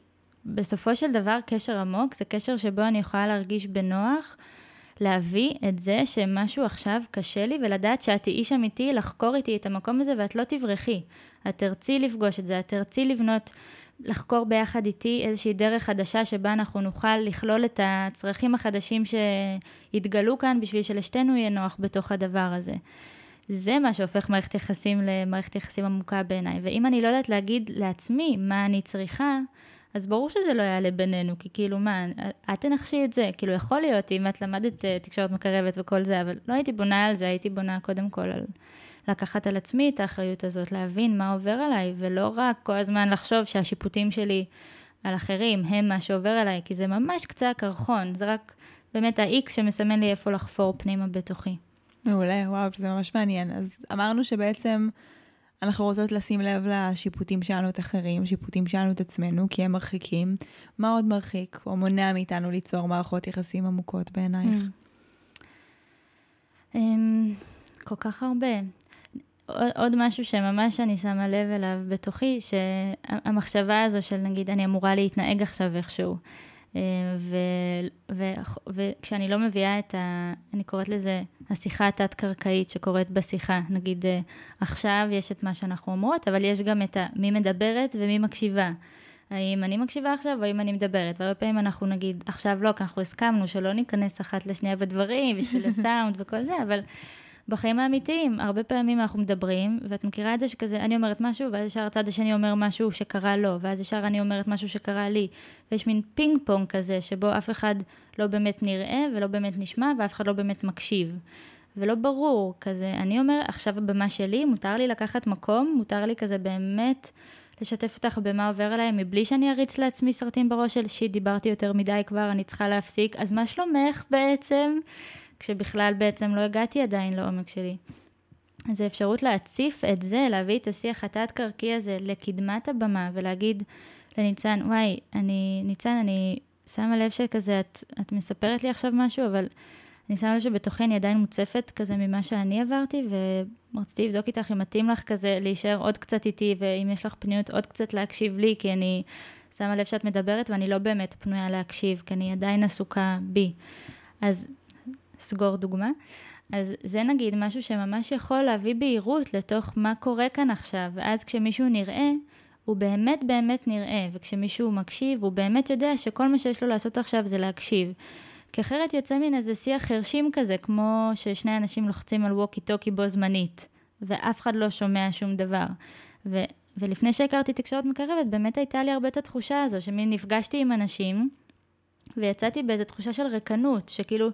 בסופו של דבר קשר עמוק זה קשר שבו אני יכולה להרגיש בנוח. להביא את זה שמשהו עכשיו קשה לי ולדעת שאת תהיי איש אמיתי לחקור איתי את המקום הזה ואת לא תברחי. את תרצי לפגוש את זה, את תרצי לבנות, לחקור ביחד איתי איזושהי דרך חדשה שבה אנחנו נוכל לכלול את הצרכים החדשים שיתגלו כאן בשביל שלשתינו יהיה נוח בתוך הדבר הזה. זה מה שהופך מערכת יחסים למערכת יחסים עמוקה בעיניי. ואם אני לא יודעת להגיד לעצמי מה אני צריכה, אז ברור שזה לא יעלה בינינו, כי כאילו מה, את תנחשי את זה, כאילו יכול להיות אם את למדת uh, תקשורת מקרבת וכל זה, אבל לא הייתי בונה על זה, הייתי בונה קודם כל על לקחת על עצמי את האחריות הזאת, להבין מה עובר עליי, ולא רק כל הזמן לחשוב שהשיפוטים שלי על אחרים הם מה שעובר עליי, כי זה ממש קצה הקרחון, זה רק באמת ה-X שמסמן לי איפה לחפור פנימה בתוכי. מעולה, וואו, זה ממש מעניין. אז אמרנו שבעצם... אנחנו רוצות לשים לב לשיפוטים שלנו את אחרים, שיפוטים שלנו את עצמנו, כי הם מרחיקים. מה עוד מרחיק או מונע מאיתנו ליצור מערכות יחסים עמוקות בעינייך? Mm. כל כך הרבה. עוד משהו שממש אני שמה לב אליו בתוכי, שהמחשבה הזו של נגיד אני אמורה להתנהג עכשיו איכשהו. אה, ו, ו, וכשאני לא מביאה את ה... אני קוראת לזה השיחה התת-קרקעית שקורית בשיחה. נגיד, אה, עכשיו יש את מה שאנחנו אומרות, אבל יש גם את ה... מי מדברת ומי מקשיבה. האם אני מקשיבה עכשיו או האם אני מדברת? והרבה פעמים אנחנו נגיד, עכשיו לא, כי אנחנו הסכמנו שלא ניכנס אחת לשנייה בדברים בשביל הסאונד וכל זה, אבל בחיים האמיתיים, הרבה פעמים אנחנו מדברים, ואת מכירה את זה שכזה, אני אומרת משהו, ואז ישר הצד השני אומר משהו שקרה לו, ואז ישר אני אומרת משהו שקרה לי. ויש מין פינג פונג כזה, שבו אף אחד לא באמת נראה ולא באמת נשמע, ואף אחד לא באמת מקשיב. ולא ברור, כזה, אני אומר, עכשיו הבמה שלי, מותר לי לקחת מקום, מותר לי כזה באמת לשתף אותך במה עובר עליי, מבלי שאני אריץ לעצמי סרטים בראש של שיט, דיברתי יותר מדי כבר, אני צריכה להפסיק, אז מה שלומך בעצם? כשבכלל בעצם לא הגעתי עדיין לעומק שלי. אז האפשרות להציף את זה, להביא את השיח התת-קרקעי הזה לקדמת הבמה ולהגיד לניצן, וואי, אני, ניצן, אני שמה לב שכזה, את, את מספרת לי עכשיו משהו, אבל אני שמה לב שבתוכי אני עדיין מוצפת כזה ממה שאני עברתי, ורציתי לבדוק איתך אם מתאים לך כזה להישאר עוד קצת איתי, ואם יש לך פניות עוד קצת להקשיב לי, כי אני שמה לב שאת מדברת ואני לא באמת פנויה להקשיב, כי אני עדיין עסוקה בי. אז סגור דוגמה. אז זה נגיד משהו שממש יכול להביא בהירות לתוך מה קורה כאן עכשיו, ואז כשמישהו נראה, הוא באמת באמת נראה, וכשמישהו מקשיב, הוא באמת יודע שכל מה שיש לו לעשות עכשיו זה להקשיב. כי אחרת יוצא מין איזה שיח חרשים כזה, כמו ששני אנשים לוחצים על ווקי טוקי בו זמנית, ואף אחד לא שומע שום דבר. ו- ולפני שהכרתי תקשורת מקרבת, באמת הייתה לי הרבה את התחושה הזו, שמין נפגשתי עם אנשים, ויצאתי באיזו תחושה של ריקנות, שכאילו,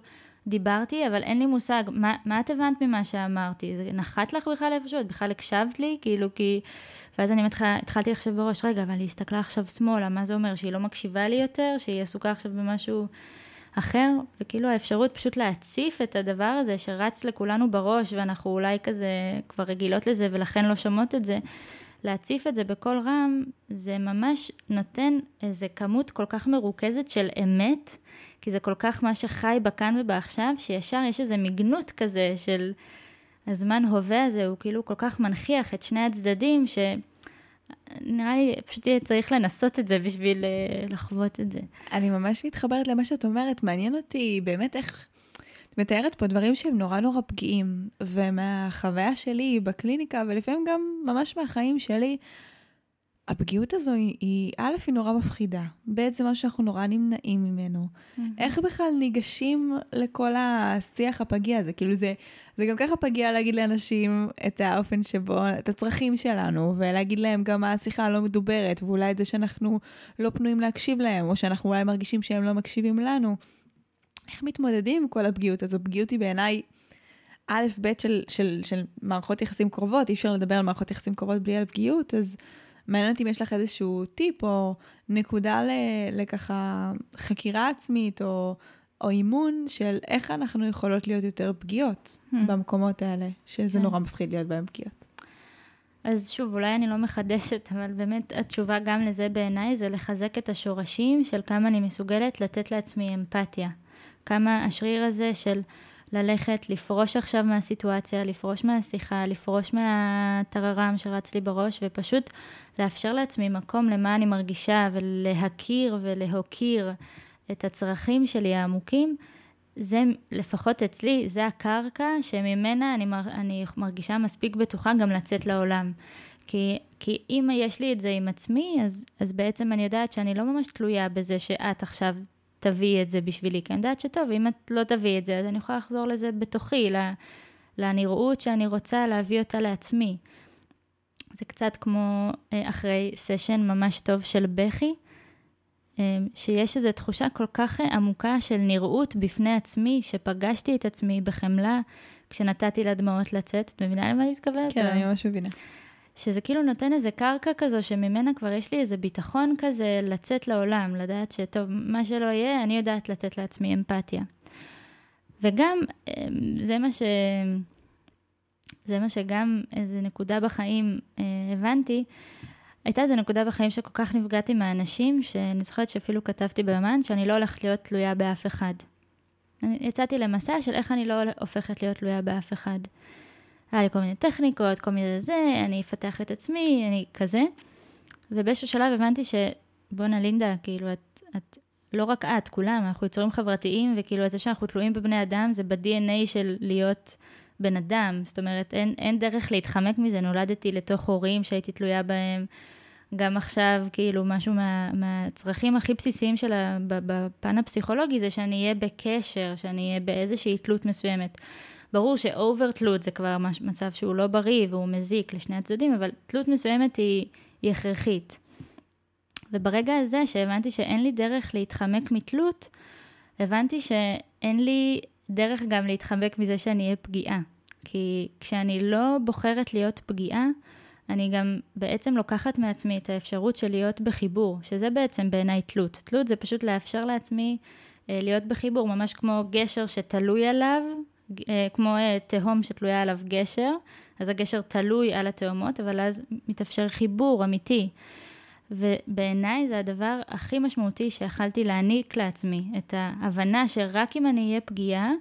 דיברתי, אבל אין לי מושג, מה, מה את הבנת ממה שאמרתי? זה נחת לך בכלל איפשהו? את בכלל הקשבת לי? כאילו, כי... ואז אני מתח... התחלתי לחשוב בראש, רגע, אבל היא הסתכלה עכשיו שמאלה, מה זה אומר? שהיא לא מקשיבה לי יותר? שהיא עסוקה עכשיו במשהו אחר? וכאילו האפשרות פשוט להציף את הדבר הזה שרץ לכולנו בראש, ואנחנו אולי כזה כבר רגילות לזה ולכן לא שומעות את זה. להציף את זה בקול רם, זה ממש נותן איזה כמות כל כך מרוכזת של אמת, כי זה כל כך מה שחי בכאן ובעכשיו, שישר יש איזה מגנות כזה של הזמן הווה הזה, הוא כאילו כל כך מנכיח את שני הצדדים, שנראה לי פשוט צריך לנסות את זה בשביל אה, לחוות את זה. אני ממש מתחברת למה שאת אומרת, מעניין אותי באמת איך... את מתארת פה דברים שהם נורא נורא פגיעים, ומהחוויה שלי בקליניקה, ולפעמים גם ממש מהחיים שלי, הפגיעות הזו היא, היא א', היא נורא מפחידה, ב', זה משהו שאנחנו נורא נמנעים ממנו. Mm-hmm. איך בכלל ניגשים לכל השיח הפגיע הזה? כאילו זה, זה גם ככה פגיע להגיד לאנשים את האופן שבו, את הצרכים שלנו, ולהגיד להם גם מה השיחה הלא מדוברת, ואולי את זה שאנחנו לא פנויים להקשיב להם, או שאנחנו אולי מרגישים שהם לא מקשיבים לנו. איך מתמודדים עם כל הפגיעות הזו? פגיעות היא בעיניי א', ב' של, של, של מערכות יחסים קרובות, אי אפשר לדבר על מערכות יחסים קרובות בלי על פגיעות, אז מעניין אותי אם יש לך איזשהו טיפ או נקודה לככה חקירה עצמית או, או אימון של איך אנחנו יכולות להיות יותר פגיעות hmm. במקומות האלה, שזה כן. נורא מפחיד להיות בהם פגיעות. אז שוב, אולי אני לא מחדשת, אבל באמת התשובה גם לזה בעיניי זה לחזק את השורשים של כמה אני מסוגלת לתת לעצמי אמפתיה. כמה השריר הזה של ללכת, לפרוש עכשיו מהסיטואציה, לפרוש מהשיחה, לפרוש מהטררם שרץ לי בראש, ופשוט לאפשר לעצמי מקום למה אני מרגישה, ולהכיר ולהוקיר את הצרכים שלי העמוקים, זה לפחות אצלי, זה הקרקע שממנה אני, מר, אני מרגישה מספיק בטוחה גם לצאת לעולם. כי, כי אם יש לי את זה עם עצמי, אז, אז בעצם אני יודעת שאני לא ממש תלויה בזה שאת עכשיו תביאי את זה בשבילי, כי אני יודעת שטוב, אם את לא תביאי את זה, אז אני יכולה לחזור לזה בתוכי, לנראות שאני רוצה להביא אותה לעצמי. זה קצת כמו אה, אחרי סשן ממש טוב של בכי, אה, שיש איזו תחושה כל כך עמוקה של נראות בפני עצמי, שפגשתי את עצמי בחמלה כשנתתי לדמעות לצאת. את מבינה למה אני מתכוונת? כן, אני ממש מבינה. שזה כאילו נותן איזה קרקע כזו שממנה כבר יש לי איזה ביטחון כזה לצאת לעולם, לדעת שטוב, מה שלא יהיה, אני יודעת לתת לעצמי אמפתיה. וגם, אמ, זה מה ש... זה מה שגם איזה נקודה בחיים אה, הבנתי, הייתה איזה נקודה בחיים שכל כך נפגעתי מהאנשים, שאני זוכרת שאפילו כתבתי ביומן שאני לא הולכת להיות תלויה באף אחד. אני יצאתי למסע של איך אני לא הופכת להיות תלויה באף אחד. היה לי כל מיני טכניקות, כל מיני זה, אני אפתח את עצמי, אני כזה. ובאיזשהו שלב הבנתי שבואנה לינדה, כאילו את, את, לא רק את, כולם, אנחנו יצורים חברתיים, וכאילו זה שאנחנו תלויים בבני אדם זה ב-DNA של להיות בן אדם. זאת אומרת, אין, אין דרך להתחמק מזה, נולדתי לתוך הורים שהייתי תלויה בהם. גם עכשיו, כאילו, משהו מה, מהצרכים הכי בסיסיים שלה בפן הפסיכולוגי זה שאני אהיה בקשר, שאני אהיה באיזושהי תלות מסוימת. ברור שאובר תלות זה כבר מצב שהוא לא בריא והוא מזיק לשני הצדדים, אבל תלות מסוימת היא, היא הכרחית. וברגע הזה שהבנתי שאין לי דרך להתחמק מתלות, הבנתי שאין לי דרך גם להתחמק מזה שאני אהיה פגיעה. כי כשאני לא בוחרת להיות פגיעה, אני גם בעצם לוקחת מעצמי את האפשרות של להיות בחיבור, שזה בעצם בעיניי תלות. תלות זה פשוט לאפשר לעצמי אה, להיות בחיבור, ממש כמו גשר שתלוי עליו כמו אה, תהום שתלויה עליו גשר, אז הגשר תלוי על התהומות, אבל אז מתאפשר חיבור אמיתי. ובעיניי זה הדבר הכי משמעותי שיכלתי להעניק לעצמי, את ההבנה שרק אם אני אהיה פגיעה,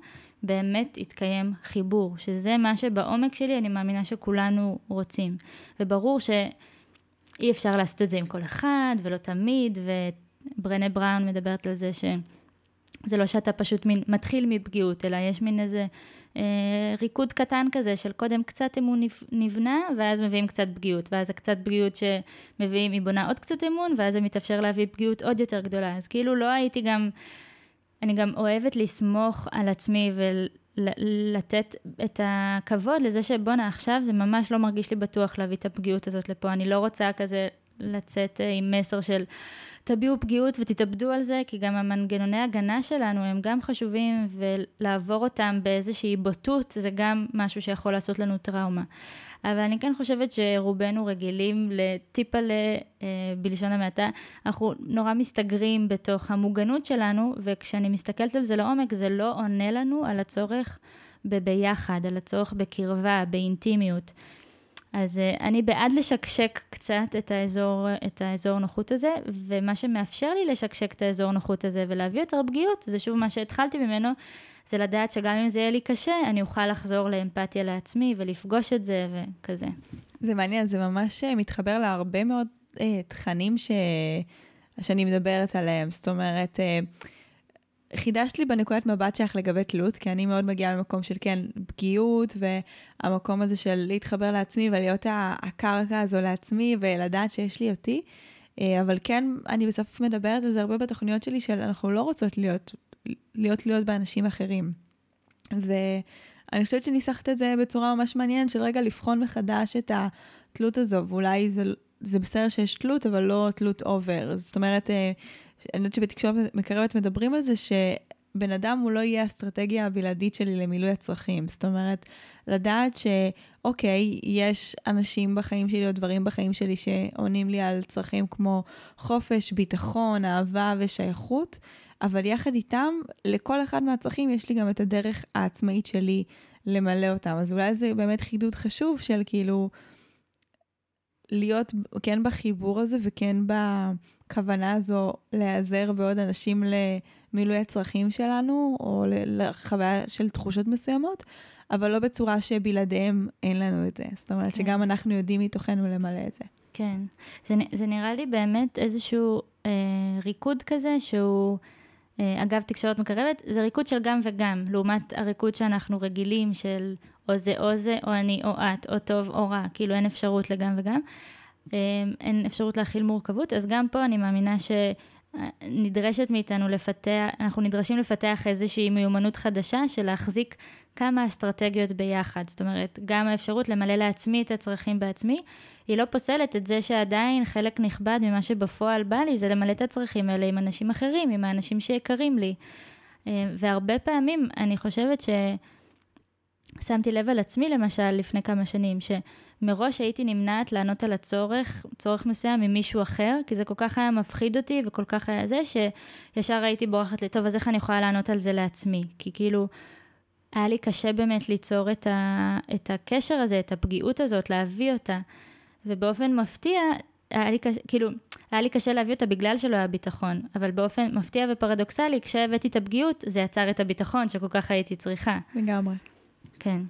באמת יתקיים חיבור, שזה מה שבעומק שלי אני מאמינה שכולנו רוצים. וברור שאי אפשר לעשות את זה עם כל אחד, ולא תמיד, וברנה בראון מדברת על זה ש... זה לא שאתה פשוט מין, מתחיל מפגיעות, אלא יש מין איזה אה, ריקוד קטן כזה של קודם קצת אמון נבנה, ואז מביאים קצת פגיעות, ואז הקצת פגיעות שמביאים, היא בונה עוד קצת אמון, ואז זה מתאפשר להביא פגיעות עוד יותר גדולה. אז כאילו לא הייתי גם, אני גם אוהבת לסמוך על עצמי ולתת את הכבוד לזה שבואנה עכשיו זה ממש לא מרגיש לי בטוח להביא את הפגיעות הזאת לפה, אני לא רוצה כזה לצאת אה, עם מסר של תביעו פגיעות ותתאבדו על זה, כי גם המנגנוני הגנה שלנו הם גם חשובים, ולעבור אותם באיזושהי בוטות זה גם משהו שיכול לעשות לנו טראומה. אבל אני כן חושבת שרובנו רגילים לטיפה ל... אה, בלשון המעטה, אנחנו נורא מסתגרים בתוך המוגנות שלנו, וכשאני מסתכלת על זה לעומק, זה לא עונה לנו על הצורך בביחד, על הצורך בקרבה, באינטימיות. אז uh, אני בעד לשקשק קצת את האזור, את האזור נוחות הזה, ומה שמאפשר לי לשקשק את האזור נוחות הזה ולהביא יותר פגיעות, זה שוב מה שהתחלתי ממנו, זה לדעת שגם אם זה יהיה לי קשה, אני אוכל לחזור לאמפתיה לעצמי ולפגוש את זה וכזה. זה מעניין, זה ממש אה, מתחבר להרבה מאוד uh, תכנים ש... שאני מדברת עליהם, זאת אומרת, uh, חידשת לי בנקודת מבט שלך לגבי תלות, כי אני מאוד מגיעה ממקום של כן, פגיעות, והמקום הזה של להתחבר לעצמי ולהיות הקרקע הזו לעצמי ולדעת שיש לי אותי. אה, אבל כן, אני בסוף מדברת על זה הרבה בתוכניות שלי, של אנחנו לא רוצות להיות, להיות תלויות באנשים אחרים. ואני חושבת שניסחת את זה בצורה ממש מעניינת, של רגע לבחון מחדש את התלות הזו, ואולי זה, זה בסדר שיש תלות, אבל לא תלות אובר. זאת אומרת, אה, אני יודעת שבתקשורת מקרבת מדברים על זה, שבן אדם הוא לא יהיה האסטרטגיה הבלעדית שלי למילוי הצרכים. זאת אומרת, לדעת שאוקיי, יש אנשים בחיים שלי או דברים בחיים שלי שעונים לי על צרכים כמו חופש, ביטחון, אהבה ושייכות, אבל יחד איתם, לכל אחד מהצרכים יש לי גם את הדרך העצמאית שלי למלא אותם. אז אולי זה באמת חידוד חשוב של כאילו... להיות כן בחיבור הזה וכן בכוונה הזו להיעזר בעוד אנשים למילוי הצרכים שלנו, או לחוויה של תחושות מסוימות, אבל לא בצורה שבלעדיהם אין לנו את זה. זאת אומרת כן. שגם אנחנו יודעים מתוכנו למלא את זה. כן. זה, זה נראה לי באמת איזשהו אה, ריקוד כזה שהוא... אה, אגב, תקשורת מקרבת, זה ריקוד של גם וגם, לעומת הריקוד שאנחנו רגילים של או זה או זה, או אני או את, או טוב או רע, כאילו אין אפשרות לגם וגם. אה, אין אפשרות להכיל מורכבות, אז גם פה אני מאמינה שנדרשת מאיתנו לפתח, אנחנו נדרשים לפתח איזושהי מיומנות חדשה של להחזיק כמה אסטרטגיות ביחד. זאת אומרת, גם האפשרות למלא לעצמי את הצרכים בעצמי, היא לא פוסלת את זה שעדיין חלק נכבד ממה שבפועל בא לי זה למלא את הצרכים האלה עם אנשים אחרים, עם האנשים שיקרים לי. אה, והרבה פעמים אני חושבת ש... שמתי לב על עצמי למשל לפני כמה שנים, שמראש הייתי נמנעת לענות על הצורך, צורך מסוים ממישהו אחר, כי זה כל כך היה מפחיד אותי וכל כך היה זה, שישר הייתי בורחת לי, טוב, אז איך אני יכולה לענות על זה לעצמי? כי כאילו, היה לי קשה באמת ליצור את, ה, את הקשר הזה, את הפגיעות הזאת, להביא אותה. ובאופן מפתיע, היה לי קשה, כאילו, היה לי קשה להביא אותה בגלל שלא היה ביטחון, אבל באופן מפתיע ופרדוקסלי, כשהבאתי את הפגיעות, זה יצר את הביטחון שכל כך הייתי צריכה. לגמרי. כן.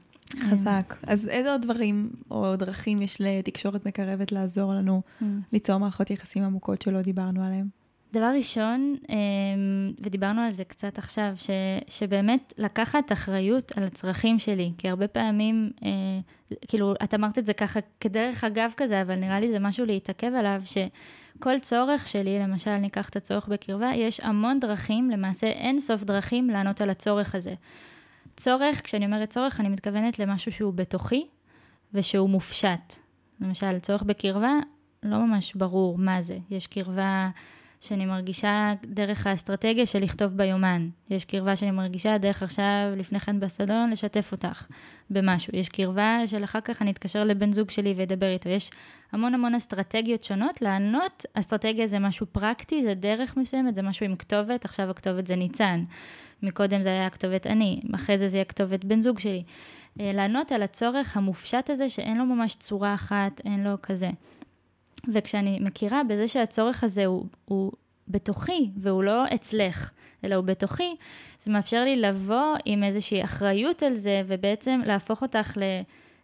חזק. אז איזה עוד דברים או דרכים יש לתקשורת מקרבת לעזור לנו mm. ליצור מערכות יחסים עמוקות שלא דיברנו עליהן? דבר ראשון, אמ, ודיברנו על זה קצת עכשיו, ש, שבאמת לקחת אחריות על הצרכים שלי, כי הרבה פעמים, אה, כאילו, את אמרת את זה ככה כדרך אגב כזה, אבל נראה לי זה משהו להתעכב עליו, שכל צורך שלי, למשל, ניקח את הצורך בקרבה, יש המון דרכים, למעשה אין סוף דרכים לענות על הצורך הזה. צורך, כשאני אומרת צורך, אני מתכוונת למשהו שהוא בתוכי ושהוא מופשט. למשל, צורך בקרבה, לא ממש ברור מה זה. יש קרבה שאני מרגישה דרך האסטרטגיה של לכתוב ביומן. יש קרבה שאני מרגישה דרך עכשיו, לפני כן בסלון, לשתף אותך במשהו. יש קרבה של אחר כך אני אתקשר לבן זוג שלי ואדבר איתו. יש המון המון אסטרטגיות שונות. לענות, אסטרטגיה זה משהו פרקטי, זה דרך מסוימת, זה משהו עם כתובת, עכשיו הכתובת זה ניצן. מקודם זה היה הכתובת אני, אחרי זה זה יהיה כתובת בן זוג שלי. אה, לענות על הצורך המופשט הזה שאין לו ממש צורה אחת, אין לו כזה. וכשאני מכירה בזה שהצורך הזה הוא, הוא בתוכי והוא לא אצלך, אלא הוא בתוכי, זה מאפשר לי לבוא עם איזושהי אחריות על זה ובעצם להפוך אותך ל...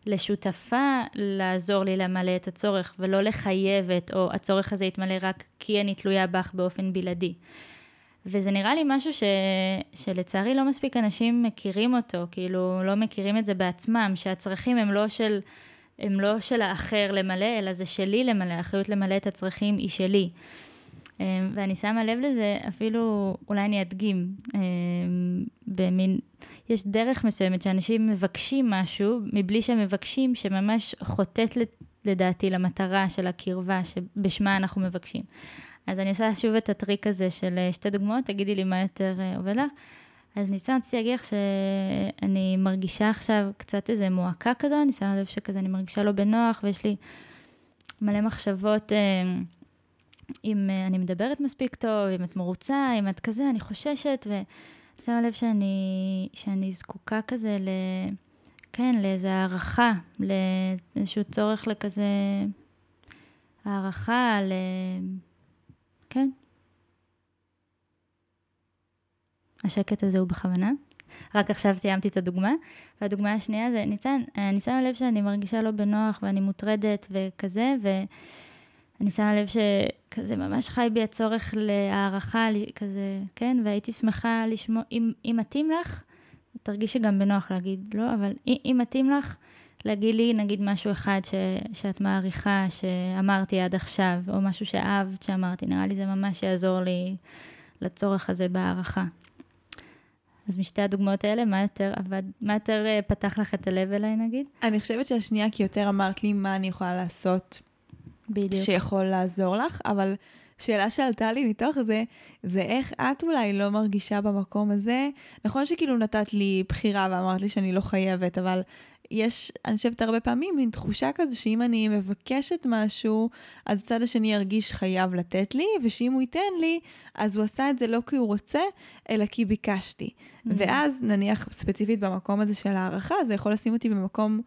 לשותפה לעזור לי למלא את הצורך ולא לחייבת או הצורך הזה יתמלא רק כי אני תלויה בך באופן בלעדי. וזה נראה לי משהו ש... שלצערי לא מספיק אנשים מכירים אותו, כאילו לא מכירים את זה בעצמם, שהצרכים הם לא של, הם לא של האחר למלא, אלא זה שלי למלא, האחריות למלא את הצרכים היא שלי. אמ, ואני שמה לב לזה, אפילו, אולי אני אדגים, אמ, במין, יש דרך מסוימת שאנשים מבקשים משהו, מבלי שהם מבקשים, שממש חוטאת לדעתי למטרה של הקרבה שבשמה אנחנו מבקשים. אז אני עושה שוב את הטריק הזה של אה, שתי דוגמאות, תגידי לי מה יותר אה, עובד לך. אז ניצן, רציתי להגיד לך שאני מרגישה עכשיו קצת איזה מועקה כזו, אני שמה לב שכזה אני מרגישה לא בנוח, ויש לי מלא מחשבות אה, אם אני מדברת מספיק טוב, אם את מרוצה, אם את כזה, אני חוששת, ואני שמה לב שאני, שאני זקוקה כזה ל... כן, לאיזה הערכה, לאיזשהו צורך לכזה הערכה, ל... כן. השקט הזה הוא בכוונה. רק עכשיו סיימתי את הדוגמה. והדוגמה השנייה זה, ניצן, אני שמה לב שאני מרגישה לא בנוח ואני מוטרדת וכזה, אני שמה לב שכזה ממש חי בי הצורך להערכה, כזה, כן, והייתי שמחה לשמוע, אם, אם מתאים לך, תרגישי גם בנוח להגיד לא, אבל אם מתאים לך, להגיד לי נגיד משהו אחד ש, שאת מעריכה, שאמרתי עד עכשיו, או משהו שאהבת שאמרתי, נראה לי זה ממש יעזור לי לצורך הזה בהערכה. אז משתי הדוגמאות האלה, מה יותר עבד, מה יותר אה, פתח לך את הלב אליי נגיד? אני חושבת שהשנייה, כי יותר אמרת לי מה אני יכולה לעשות בדיוק. שיכול לעזור לך, אבל שאלה שעלתה לי מתוך זה, זה איך את אולי לא מרגישה במקום הזה. נכון שכאילו נתת לי בחירה ואמרת לי שאני לא חייבת, אבל יש, אני חושבת הרבה פעמים, מין תחושה כזו שאם אני מבקשת משהו, אז הצד השני ירגיש חייב לתת לי, ושאם הוא ייתן לי, אז הוא עשה את זה לא כי הוא רוצה, אלא כי ביקשתי. Mm-hmm. ואז נניח ספציפית במקום הזה של הערכה, זה יכול לשים אותי במקום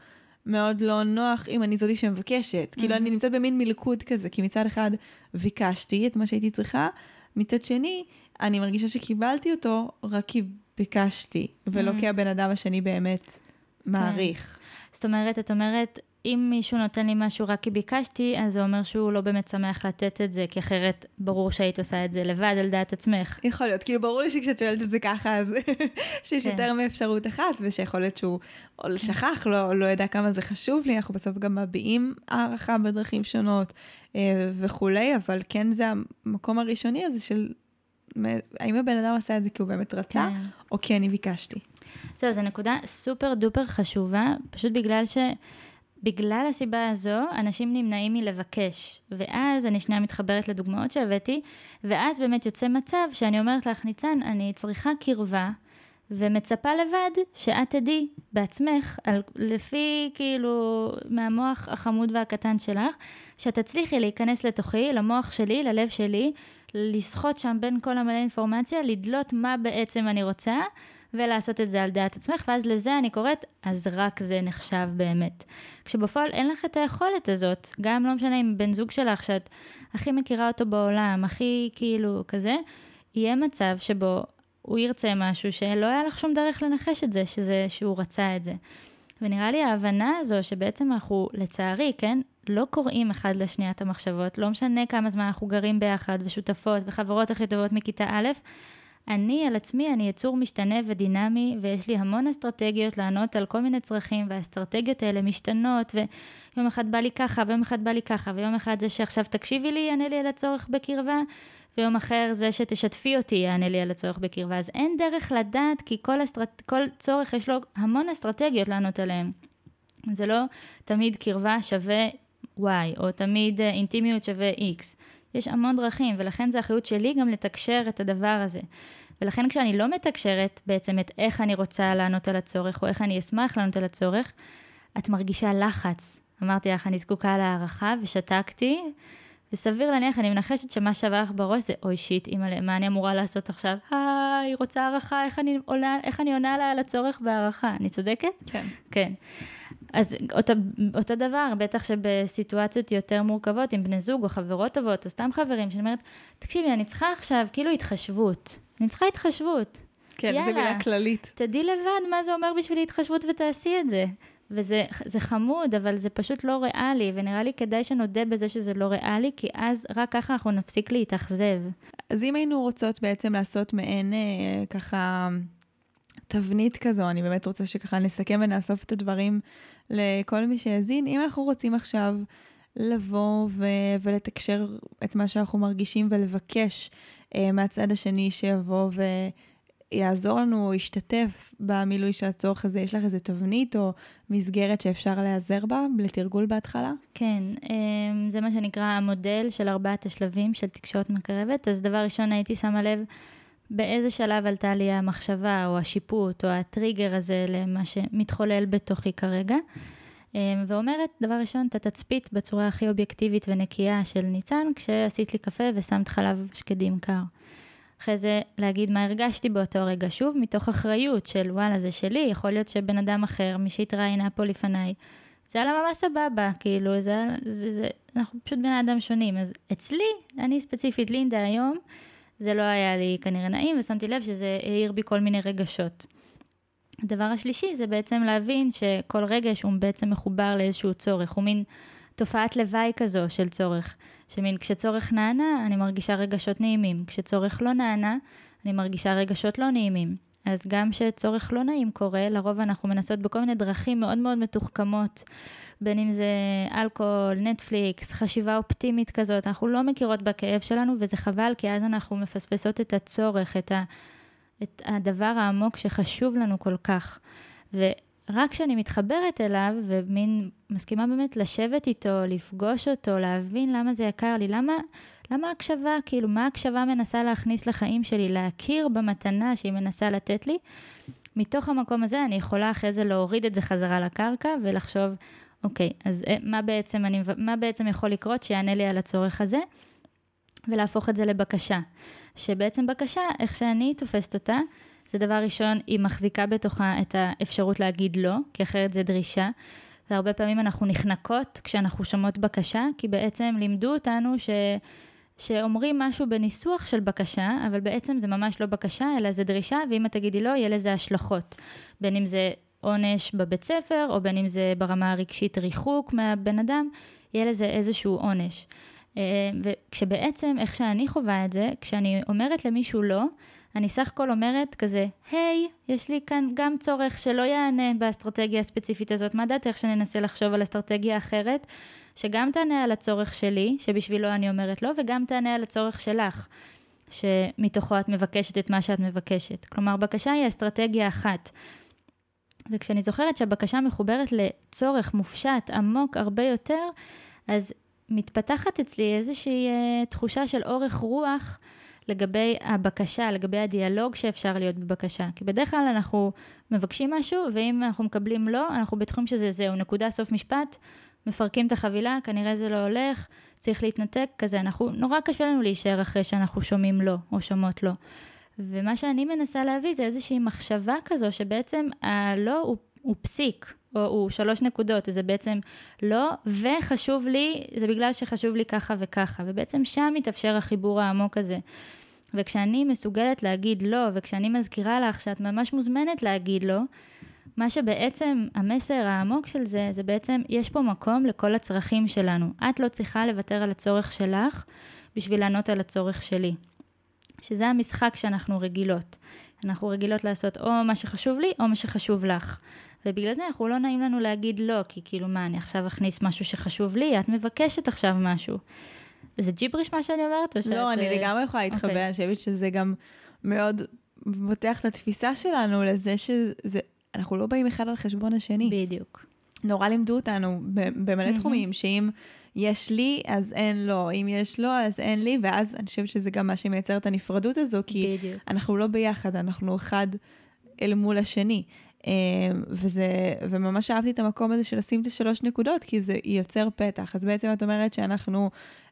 מאוד לא נוח אם אני זאתי שמבקשת. Mm-hmm. כאילו אני נמצאת במין מלכוד כזה, כי מצד אחד ביקשתי את מה שהייתי צריכה, מצד שני, אני מרגישה שקיבלתי אותו רק כי ביקשתי, ולא mm-hmm. כי הבן אדם השני באמת מעריך. כן. זאת אומרת, את אומרת, אם מישהו נותן לי משהו רק כי ביקשתי, אז זה אומר שהוא לא באמת שמח לתת את זה, כי אחרת ברור שהיית עושה את זה לבד על דעת עצמך. יכול להיות, כאילו ברור לי שכשאת שואלת את זה ככה, אז שיש כן. יותר מאפשרות אחת, ושיכול להיות שהוא כן. שכח, לא, לא ידע כמה זה חשוב לי, אנחנו בסוף גם מביעים הערכה בדרכים שונות אה, וכולי, אבל כן זה המקום הראשוני הזה של האם הבן אדם עשה את זה כי הוא באמת רצה, כן. או כי אני ביקשתי. זהו, זו נקודה סופר דופר חשובה, פשוט בגלל ש... בגלל הסיבה הזו, אנשים נמנעים מלבקש. ואז אני שנייה מתחברת לדוגמאות שהבאתי, ואז באמת יוצא מצב שאני אומרת לך, ניצן, אני צריכה קרבה, ומצפה לבד שאת תדעי בעצמך, על, לפי כאילו מהמוח החמוד והקטן שלך, שאת תצליחי להיכנס לתוכי, למוח שלי, ללב שלי, לסחוט שם בין כל המלא אינפורמציה, לדלות מה בעצם אני רוצה, ולעשות את זה על דעת עצמך, ואז לזה אני קוראת, אז רק זה נחשב באמת. כשבפועל אין לך את היכולת הזאת, גם לא משנה אם בן זוג שלך, שאת הכי מכירה אותו בעולם, הכי כאילו כזה, יהיה מצב שבו הוא ירצה משהו שלא היה לך שום דרך לנחש את זה, שזה, שהוא רצה את זה. ונראה לי ההבנה הזו שבעצם אנחנו, לצערי, כן, לא קוראים אחד לשנייה את המחשבות, לא משנה כמה זמן אנחנו גרים ביחד ושותפות וחברות הכי טובות מכיתה א', אני על עצמי, אני יצור משתנה ודינמי, ויש לי המון אסטרטגיות לענות על כל מיני צרכים, והאסטרטגיות האלה משתנות, ויום אחד בא לי ככה, ויום אחד בא לי ככה, ויום אחד זה שעכשיו תקשיבי לי, יענה לי על הצורך בקרבה, ויום אחר זה שתשתפי אותי, יענה לי על הצורך בקרבה. אז אין דרך לדעת, כי כל, אסטרט... כל צורך יש לו המון אסטרטגיות לענות עליהן. זה לא תמיד קרבה שווה Y, או תמיד אה, אינטימיות שווה X. יש המון דרכים, ולכן זו אחריות שלי גם לתקשר את הדבר הזה. ולכן כשאני לא מתקשרת בעצם את איך אני רוצה לענות על הצורך, או איך אני אשמח לענות על הצורך, את מרגישה לחץ. אמרתי לך, אני זקוקה להערכה, ושתקתי, וסביר להניח, אני מנחשת שמה שעבר לך בראש זה, אוי שיט, אימא'לה, מה אני אמורה לעשות עכשיו? אה, היא רוצה הערכה, איך אני עולה, איך אני עונה לה על הצורך בהערכה? אני צודקת? כן. כן. אז אותו, אותו דבר, בטח שבסיטואציות יותר מורכבות, עם בני זוג או חברות טובות, או סתם חברים, שאני אומרת, תקשיבי, אני צריכה עכשיו כאילו התחשבות. אני צריכה התחשבות. כן, זו מילה כללית. תדעי לבד מה זה אומר בשבילי התחשבות ותעשי את זה. וזה חמוד, אבל זה פשוט לא ריאלי, ונראה לי כדאי שנודה בזה שזה לא ריאלי, כי אז רק ככה אנחנו נפסיק להתאכזב. אז אם היינו רוצות בעצם לעשות מעין אה, ככה תבנית כזו, אני באמת רוצה שככה נסכם ונאסוף את הדברים לכל מי שהאזין. אם אנחנו רוצים עכשיו לבוא ו- ולתקשר את מה שאנחנו מרגישים ולבקש אה, מהצד השני שיבוא ו... יעזור לנו או ישתתף במילוי של הצורך הזה? יש לך איזה תבנית או מסגרת שאפשר להיעזר בה לתרגול בהתחלה? כן, אמ, זה מה שנקרא המודל של ארבעת השלבים של תקשורת מקרבת. אז דבר ראשון הייתי שמה לב באיזה שלב עלתה לי המחשבה או השיפוט או הטריגר הזה למה שמתחולל בתוכי כרגע. אמ, ואומרת, דבר ראשון, את התצפית בצורה הכי אובייקטיבית ונקייה של ניצן, כשעשית לי קפה ושמת חלב שקדים קר. אחרי זה להגיד מה הרגשתי באותו רגע, שוב מתוך אחריות של וואלה זה שלי, יכול להיות שבן אדם אחר, מי שהתראיינה פה לפניי, זה היה ממש סבבה, כאילו, זה, זה, זה, אנחנו פשוט בני אדם שונים, אז אצלי, אני ספציפית לינדה היום, זה לא היה לי כנראה נעים, ושמתי לב שזה העיר בי כל מיני רגשות. הדבר השלישי זה בעצם להבין שכל רגש הוא בעצם מחובר לאיזשהו צורך, הוא מין תופעת לוואי כזו של צורך. שמין כשצורך נענה, אני מרגישה רגשות נעימים. כשצורך לא נענה, אני מרגישה רגשות לא נעימים. אז גם כשצורך לא נעים קורה, לרוב אנחנו מנסות בכל מיני דרכים מאוד מאוד מתוחכמות, בין אם זה אלכוהול, נטפליקס, חשיבה אופטימית כזאת, אנחנו לא מכירות בכאב שלנו, וזה חבל, כי אז אנחנו מפספסות את הצורך, את, ה, את הדבר העמוק שחשוב לנו כל כך. ורק כשאני מתחברת אליו, ומין מסכימה באמת לשבת איתו, לפגוש אותו, להבין למה זה יקר לי, למה... למה הקשבה, כאילו, מה הקשבה מנסה להכניס לחיים שלי? להכיר במתנה שהיא מנסה לתת לי. מתוך המקום הזה אני יכולה אחרי זה להוריד את זה חזרה לקרקע ולחשוב, אוקיי, אז אה, מה בעצם, אני, מה בעצם יכול לקרות שיענה לי על הצורך הזה? ולהפוך את זה לבקשה. שבעצם בקשה, איך שאני תופסת אותה, זה דבר ראשון, היא מחזיקה בתוכה את האפשרות להגיד לא, כי אחרת זה דרישה. והרבה פעמים אנחנו נחנקות כשאנחנו שומעות בקשה, כי בעצם לימדו אותנו ש... שאומרים משהו בניסוח של בקשה, אבל בעצם זה ממש לא בקשה, אלא זה דרישה, ואם את תגידי לא, יהיה לזה השלכות. בין אם זה עונש בבית ספר, או בין אם זה ברמה הרגשית ריחוק מהבן אדם, יהיה לזה איזשהו עונש. אה, וכשבעצם, איך שאני חווה את זה, כשאני אומרת למישהו לא, אני סך הכל אומרת כזה, היי, יש לי כאן גם צורך שלא יענה באסטרטגיה הספציפית הזאת, מה דעתך שננסה לחשוב על אסטרטגיה אחרת, שגם תענה על הצורך שלי, שבשבילו אני אומרת לא, וגם תענה על הצורך שלך, שמתוכו את מבקשת את מה שאת מבקשת. כלומר, בקשה היא אסטרטגיה אחת. וכשאני זוכרת שהבקשה מחוברת לצורך מופשט, עמוק הרבה יותר, אז מתפתחת אצלי איזושהי אה, תחושה של אורך רוח לגבי הבקשה, לגבי הדיאלוג שאפשר להיות בבקשה. כי בדרך כלל אנחנו מבקשים משהו, ואם אנחנו מקבלים לא, אנחנו בטוחים שזה זהו, נקודה סוף משפט, מפרקים את החבילה, כנראה זה לא הולך, צריך להתנתק, כזה, אנחנו, נורא קשה לנו להישאר אחרי שאנחנו שומעים לא, או שומעות לא. ומה שאני מנסה להביא זה איזושהי מחשבה כזו, שבעצם הלא הוא, הוא פסיק, הוא שלוש נקודות, זה בעצם לא, וחשוב לי, זה בגלל שחשוב לי ככה וככה, ובעצם שם מתאפשר החיבור העמוק הזה. וכשאני מסוגלת להגיד לא, וכשאני מזכירה לך שאת ממש מוזמנת להגיד לא, מה שבעצם המסר העמוק של זה, זה בעצם, יש פה מקום לכל הצרכים שלנו. את לא צריכה לוותר על הצורך שלך בשביל לענות על הצורך שלי. שזה המשחק שאנחנו רגילות. אנחנו רגילות לעשות או מה שחשוב לי, או מה שחשוב לך. ובגלל זה אנחנו לא נעים לנו להגיד לא, כי כאילו מה, אני עכשיו אכניס משהו שחשוב לי, את מבקשת עכשיו משהו. זה ג'יבריש מה שאני אומרת? לא, שאת... אני אה, לגמרי יכולה להתחבר, okay. אוקיי. אני חושבת שזה גם מאוד פותח את התפיסה שלנו לזה שזה, אנחנו לא באים אחד על חשבון השני. בדיוק. נורא לימדו אותנו במלא mm-hmm. תחומים, שאם יש לי, אז אין לו, אם יש לו, אז אין לי, ואז אני חושבת שזה גם מה שמייצר את הנפרדות הזו, כי בדיוק. אנחנו לא ביחד, אנחנו אחד אל מול השני. אמ, וזה, וממש אהבתי את המקום הזה של לשים את השלוש נקודות, כי זה יוצר פתח. אז בעצם את אומרת שאנחנו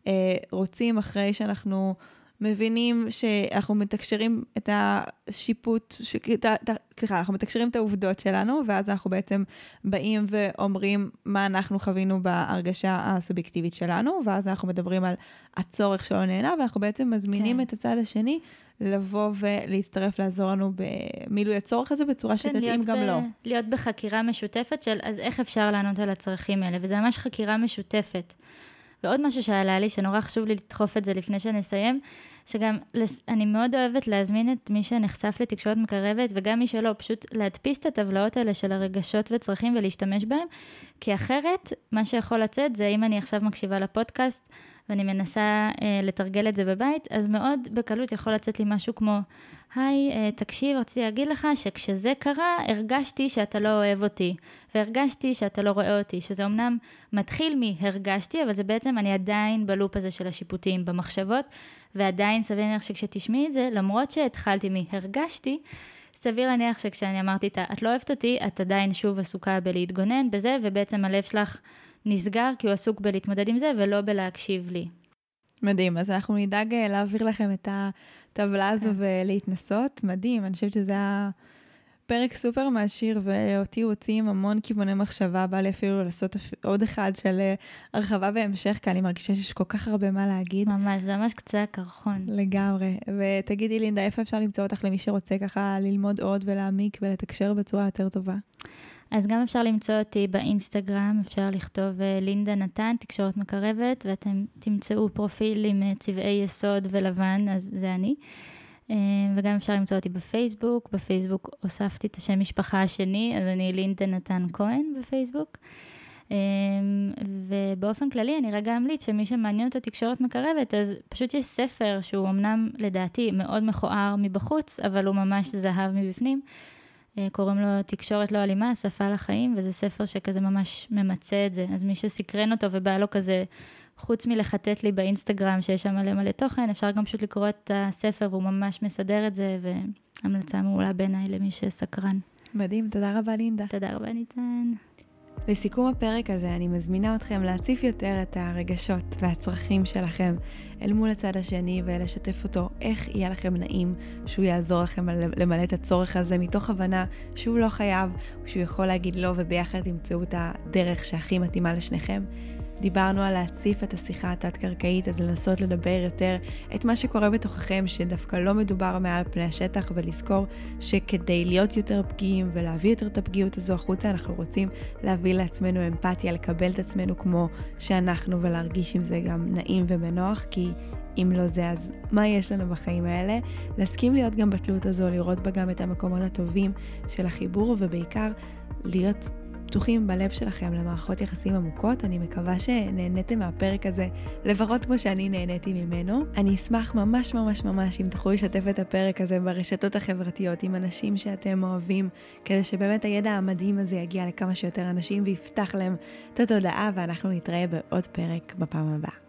אה, רוצים, אחרי שאנחנו מבינים שאנחנו מתקשרים את השיפוט, ש... סליחה, אנחנו מתקשרים את העובדות שלנו, ואז אנחנו בעצם באים ואומרים מה אנחנו חווינו בהרגשה הסובייקטיבית שלנו, ואז אנחנו מדברים על הצורך שלא נהנה, ואנחנו בעצם מזמינים כן. את הצד השני לבוא ולהצטרף לעזור לנו במילוי הצורך הזה בצורה כן, שתתאים גם ב... לו. להיות בחקירה משותפת של אז איך אפשר לענות על הצרכים האלה, וזה ממש חקירה משותפת. ועוד משהו שעלה לי, שנורא חשוב לי לדחוף את זה לפני שנסיים, שגם אני מאוד אוהבת להזמין את מי שנחשף לתקשורת מקרבת, וגם מי שלא, פשוט להדפיס את הטבלאות האלה של הרגשות וצרכים ולהשתמש בהם, כי אחרת, מה שיכול לצאת זה אם אני עכשיו מקשיבה לפודקאסט, ואני מנסה אה, לתרגל את זה בבית, אז מאוד בקלות יכול לצאת לי משהו כמו, היי, אה, תקשיב, רציתי להגיד לך שכשזה קרה, הרגשתי שאתה לא אוהב אותי, והרגשתי שאתה לא רואה אותי, שזה אמנם מתחיל מהרגשתי, אבל זה בעצם, אני עדיין בלופ הזה של השיפוטים, במחשבות, ועדיין סביר להניח שכשתשמעי את זה, למרות שהתחלתי מהרגשתי, סביר להניח שכשאני אמרתי את את לא אוהבת אותי, את עדיין שוב עסוקה בלהתגונן בזה, ובעצם הלב שלך נסגר כי הוא עסוק בלהתמודד עם זה ולא בלהקשיב לי. מדהים, אז אנחנו נדאג אה, להעביר לכם את הטבלה הזו כן. ולהתנסות, מדהים, אני חושבת שזה היה פרק סופר מעשיר, ואותי הוא הוציא עם המון כיווני מחשבה, בא לי אפילו לעשות עוד אחד של אה, הרחבה והמשך, כי אני מרגישה שיש כל כך הרבה מה להגיד. ממש, זה ממש קצה הקרחון. לגמרי, ותגידי לינדה, איפה אפשר למצוא אותך למי שרוצה ככה ללמוד עוד ולהעמיק ולתקשר בצורה יותר טובה? אז גם אפשר למצוא אותי באינסטגרם, אפשר לכתוב אה, לינדה נתן, תקשורת מקרבת, ואתם תמצאו פרופיל עם אה, צבעי יסוד ולבן, אז זה אני. אה, וגם אפשר למצוא אותי בפייסבוק, בפייסבוק הוספתי את השם משפחה השני, אז אני לינדה נתן כהן בפייסבוק. ובאופן כללי אני רגע אמליץ שמי שמעניין אותו תקשורת מקרבת, אז פשוט יש ספר שהוא אמנם לדעתי מאוד מכוער מבחוץ, אבל הוא ממש זהב מבפנים. אה, קוראים לו תקשורת לא אלימה, שפה לחיים, וזה ספר שכזה ממש ממצה את זה. אז מי שסקרן אותו ובא לו כזה, חוץ מלחטט לי באינסטגרם שיש שם מלא מלא תוכן, אפשר גם פשוט לקרוא את הספר והוא ממש מסדר את זה, והמלצה מעולה בעיניי למי שסקרן. מדהים, תודה רבה לינדה. תודה רבה ניתן. לסיכום הפרק הזה, אני מזמינה אתכם להציף יותר את הרגשות והצרכים שלכם אל מול הצד השני ולשתף אותו איך יהיה לכם נעים, שהוא יעזור לכם למלא את הצורך הזה מתוך הבנה שהוא לא חייב, שהוא יכול להגיד לא וביחד תמצאו את הדרך שהכי מתאימה לשניכם. דיברנו על להציף את השיחה התת-קרקעית, אז לנסות לדבר יותר את מה שקורה בתוככם, שדווקא לא מדובר מעל פני השטח, ולזכור שכדי להיות יותר פגיעים ולהביא יותר את הפגיעות הזו החוצה, אנחנו רוצים להביא לעצמנו אמפתיה, לקבל את עצמנו כמו שאנחנו, ולהרגיש עם זה גם נעים ובנוח, כי אם לא זה, אז מה יש לנו בחיים האלה? להסכים להיות גם בתלות הזו, לראות בה גם את המקומות הטובים של החיבור, ובעיקר להיות פתוחים בלב שלכם למערכות יחסים עמוקות. אני מקווה שנהניתם מהפרק הזה, לפחות כמו שאני נהניתי ממנו. אני אשמח ממש ממש ממש אם תוכלו לשתף את הפרק הזה ברשתות החברתיות עם אנשים שאתם אוהבים, כדי שבאמת הידע המדהים הזה יגיע לכמה שיותר אנשים ויפתח להם את התודעה, ואנחנו נתראה בעוד פרק בפעם הבאה.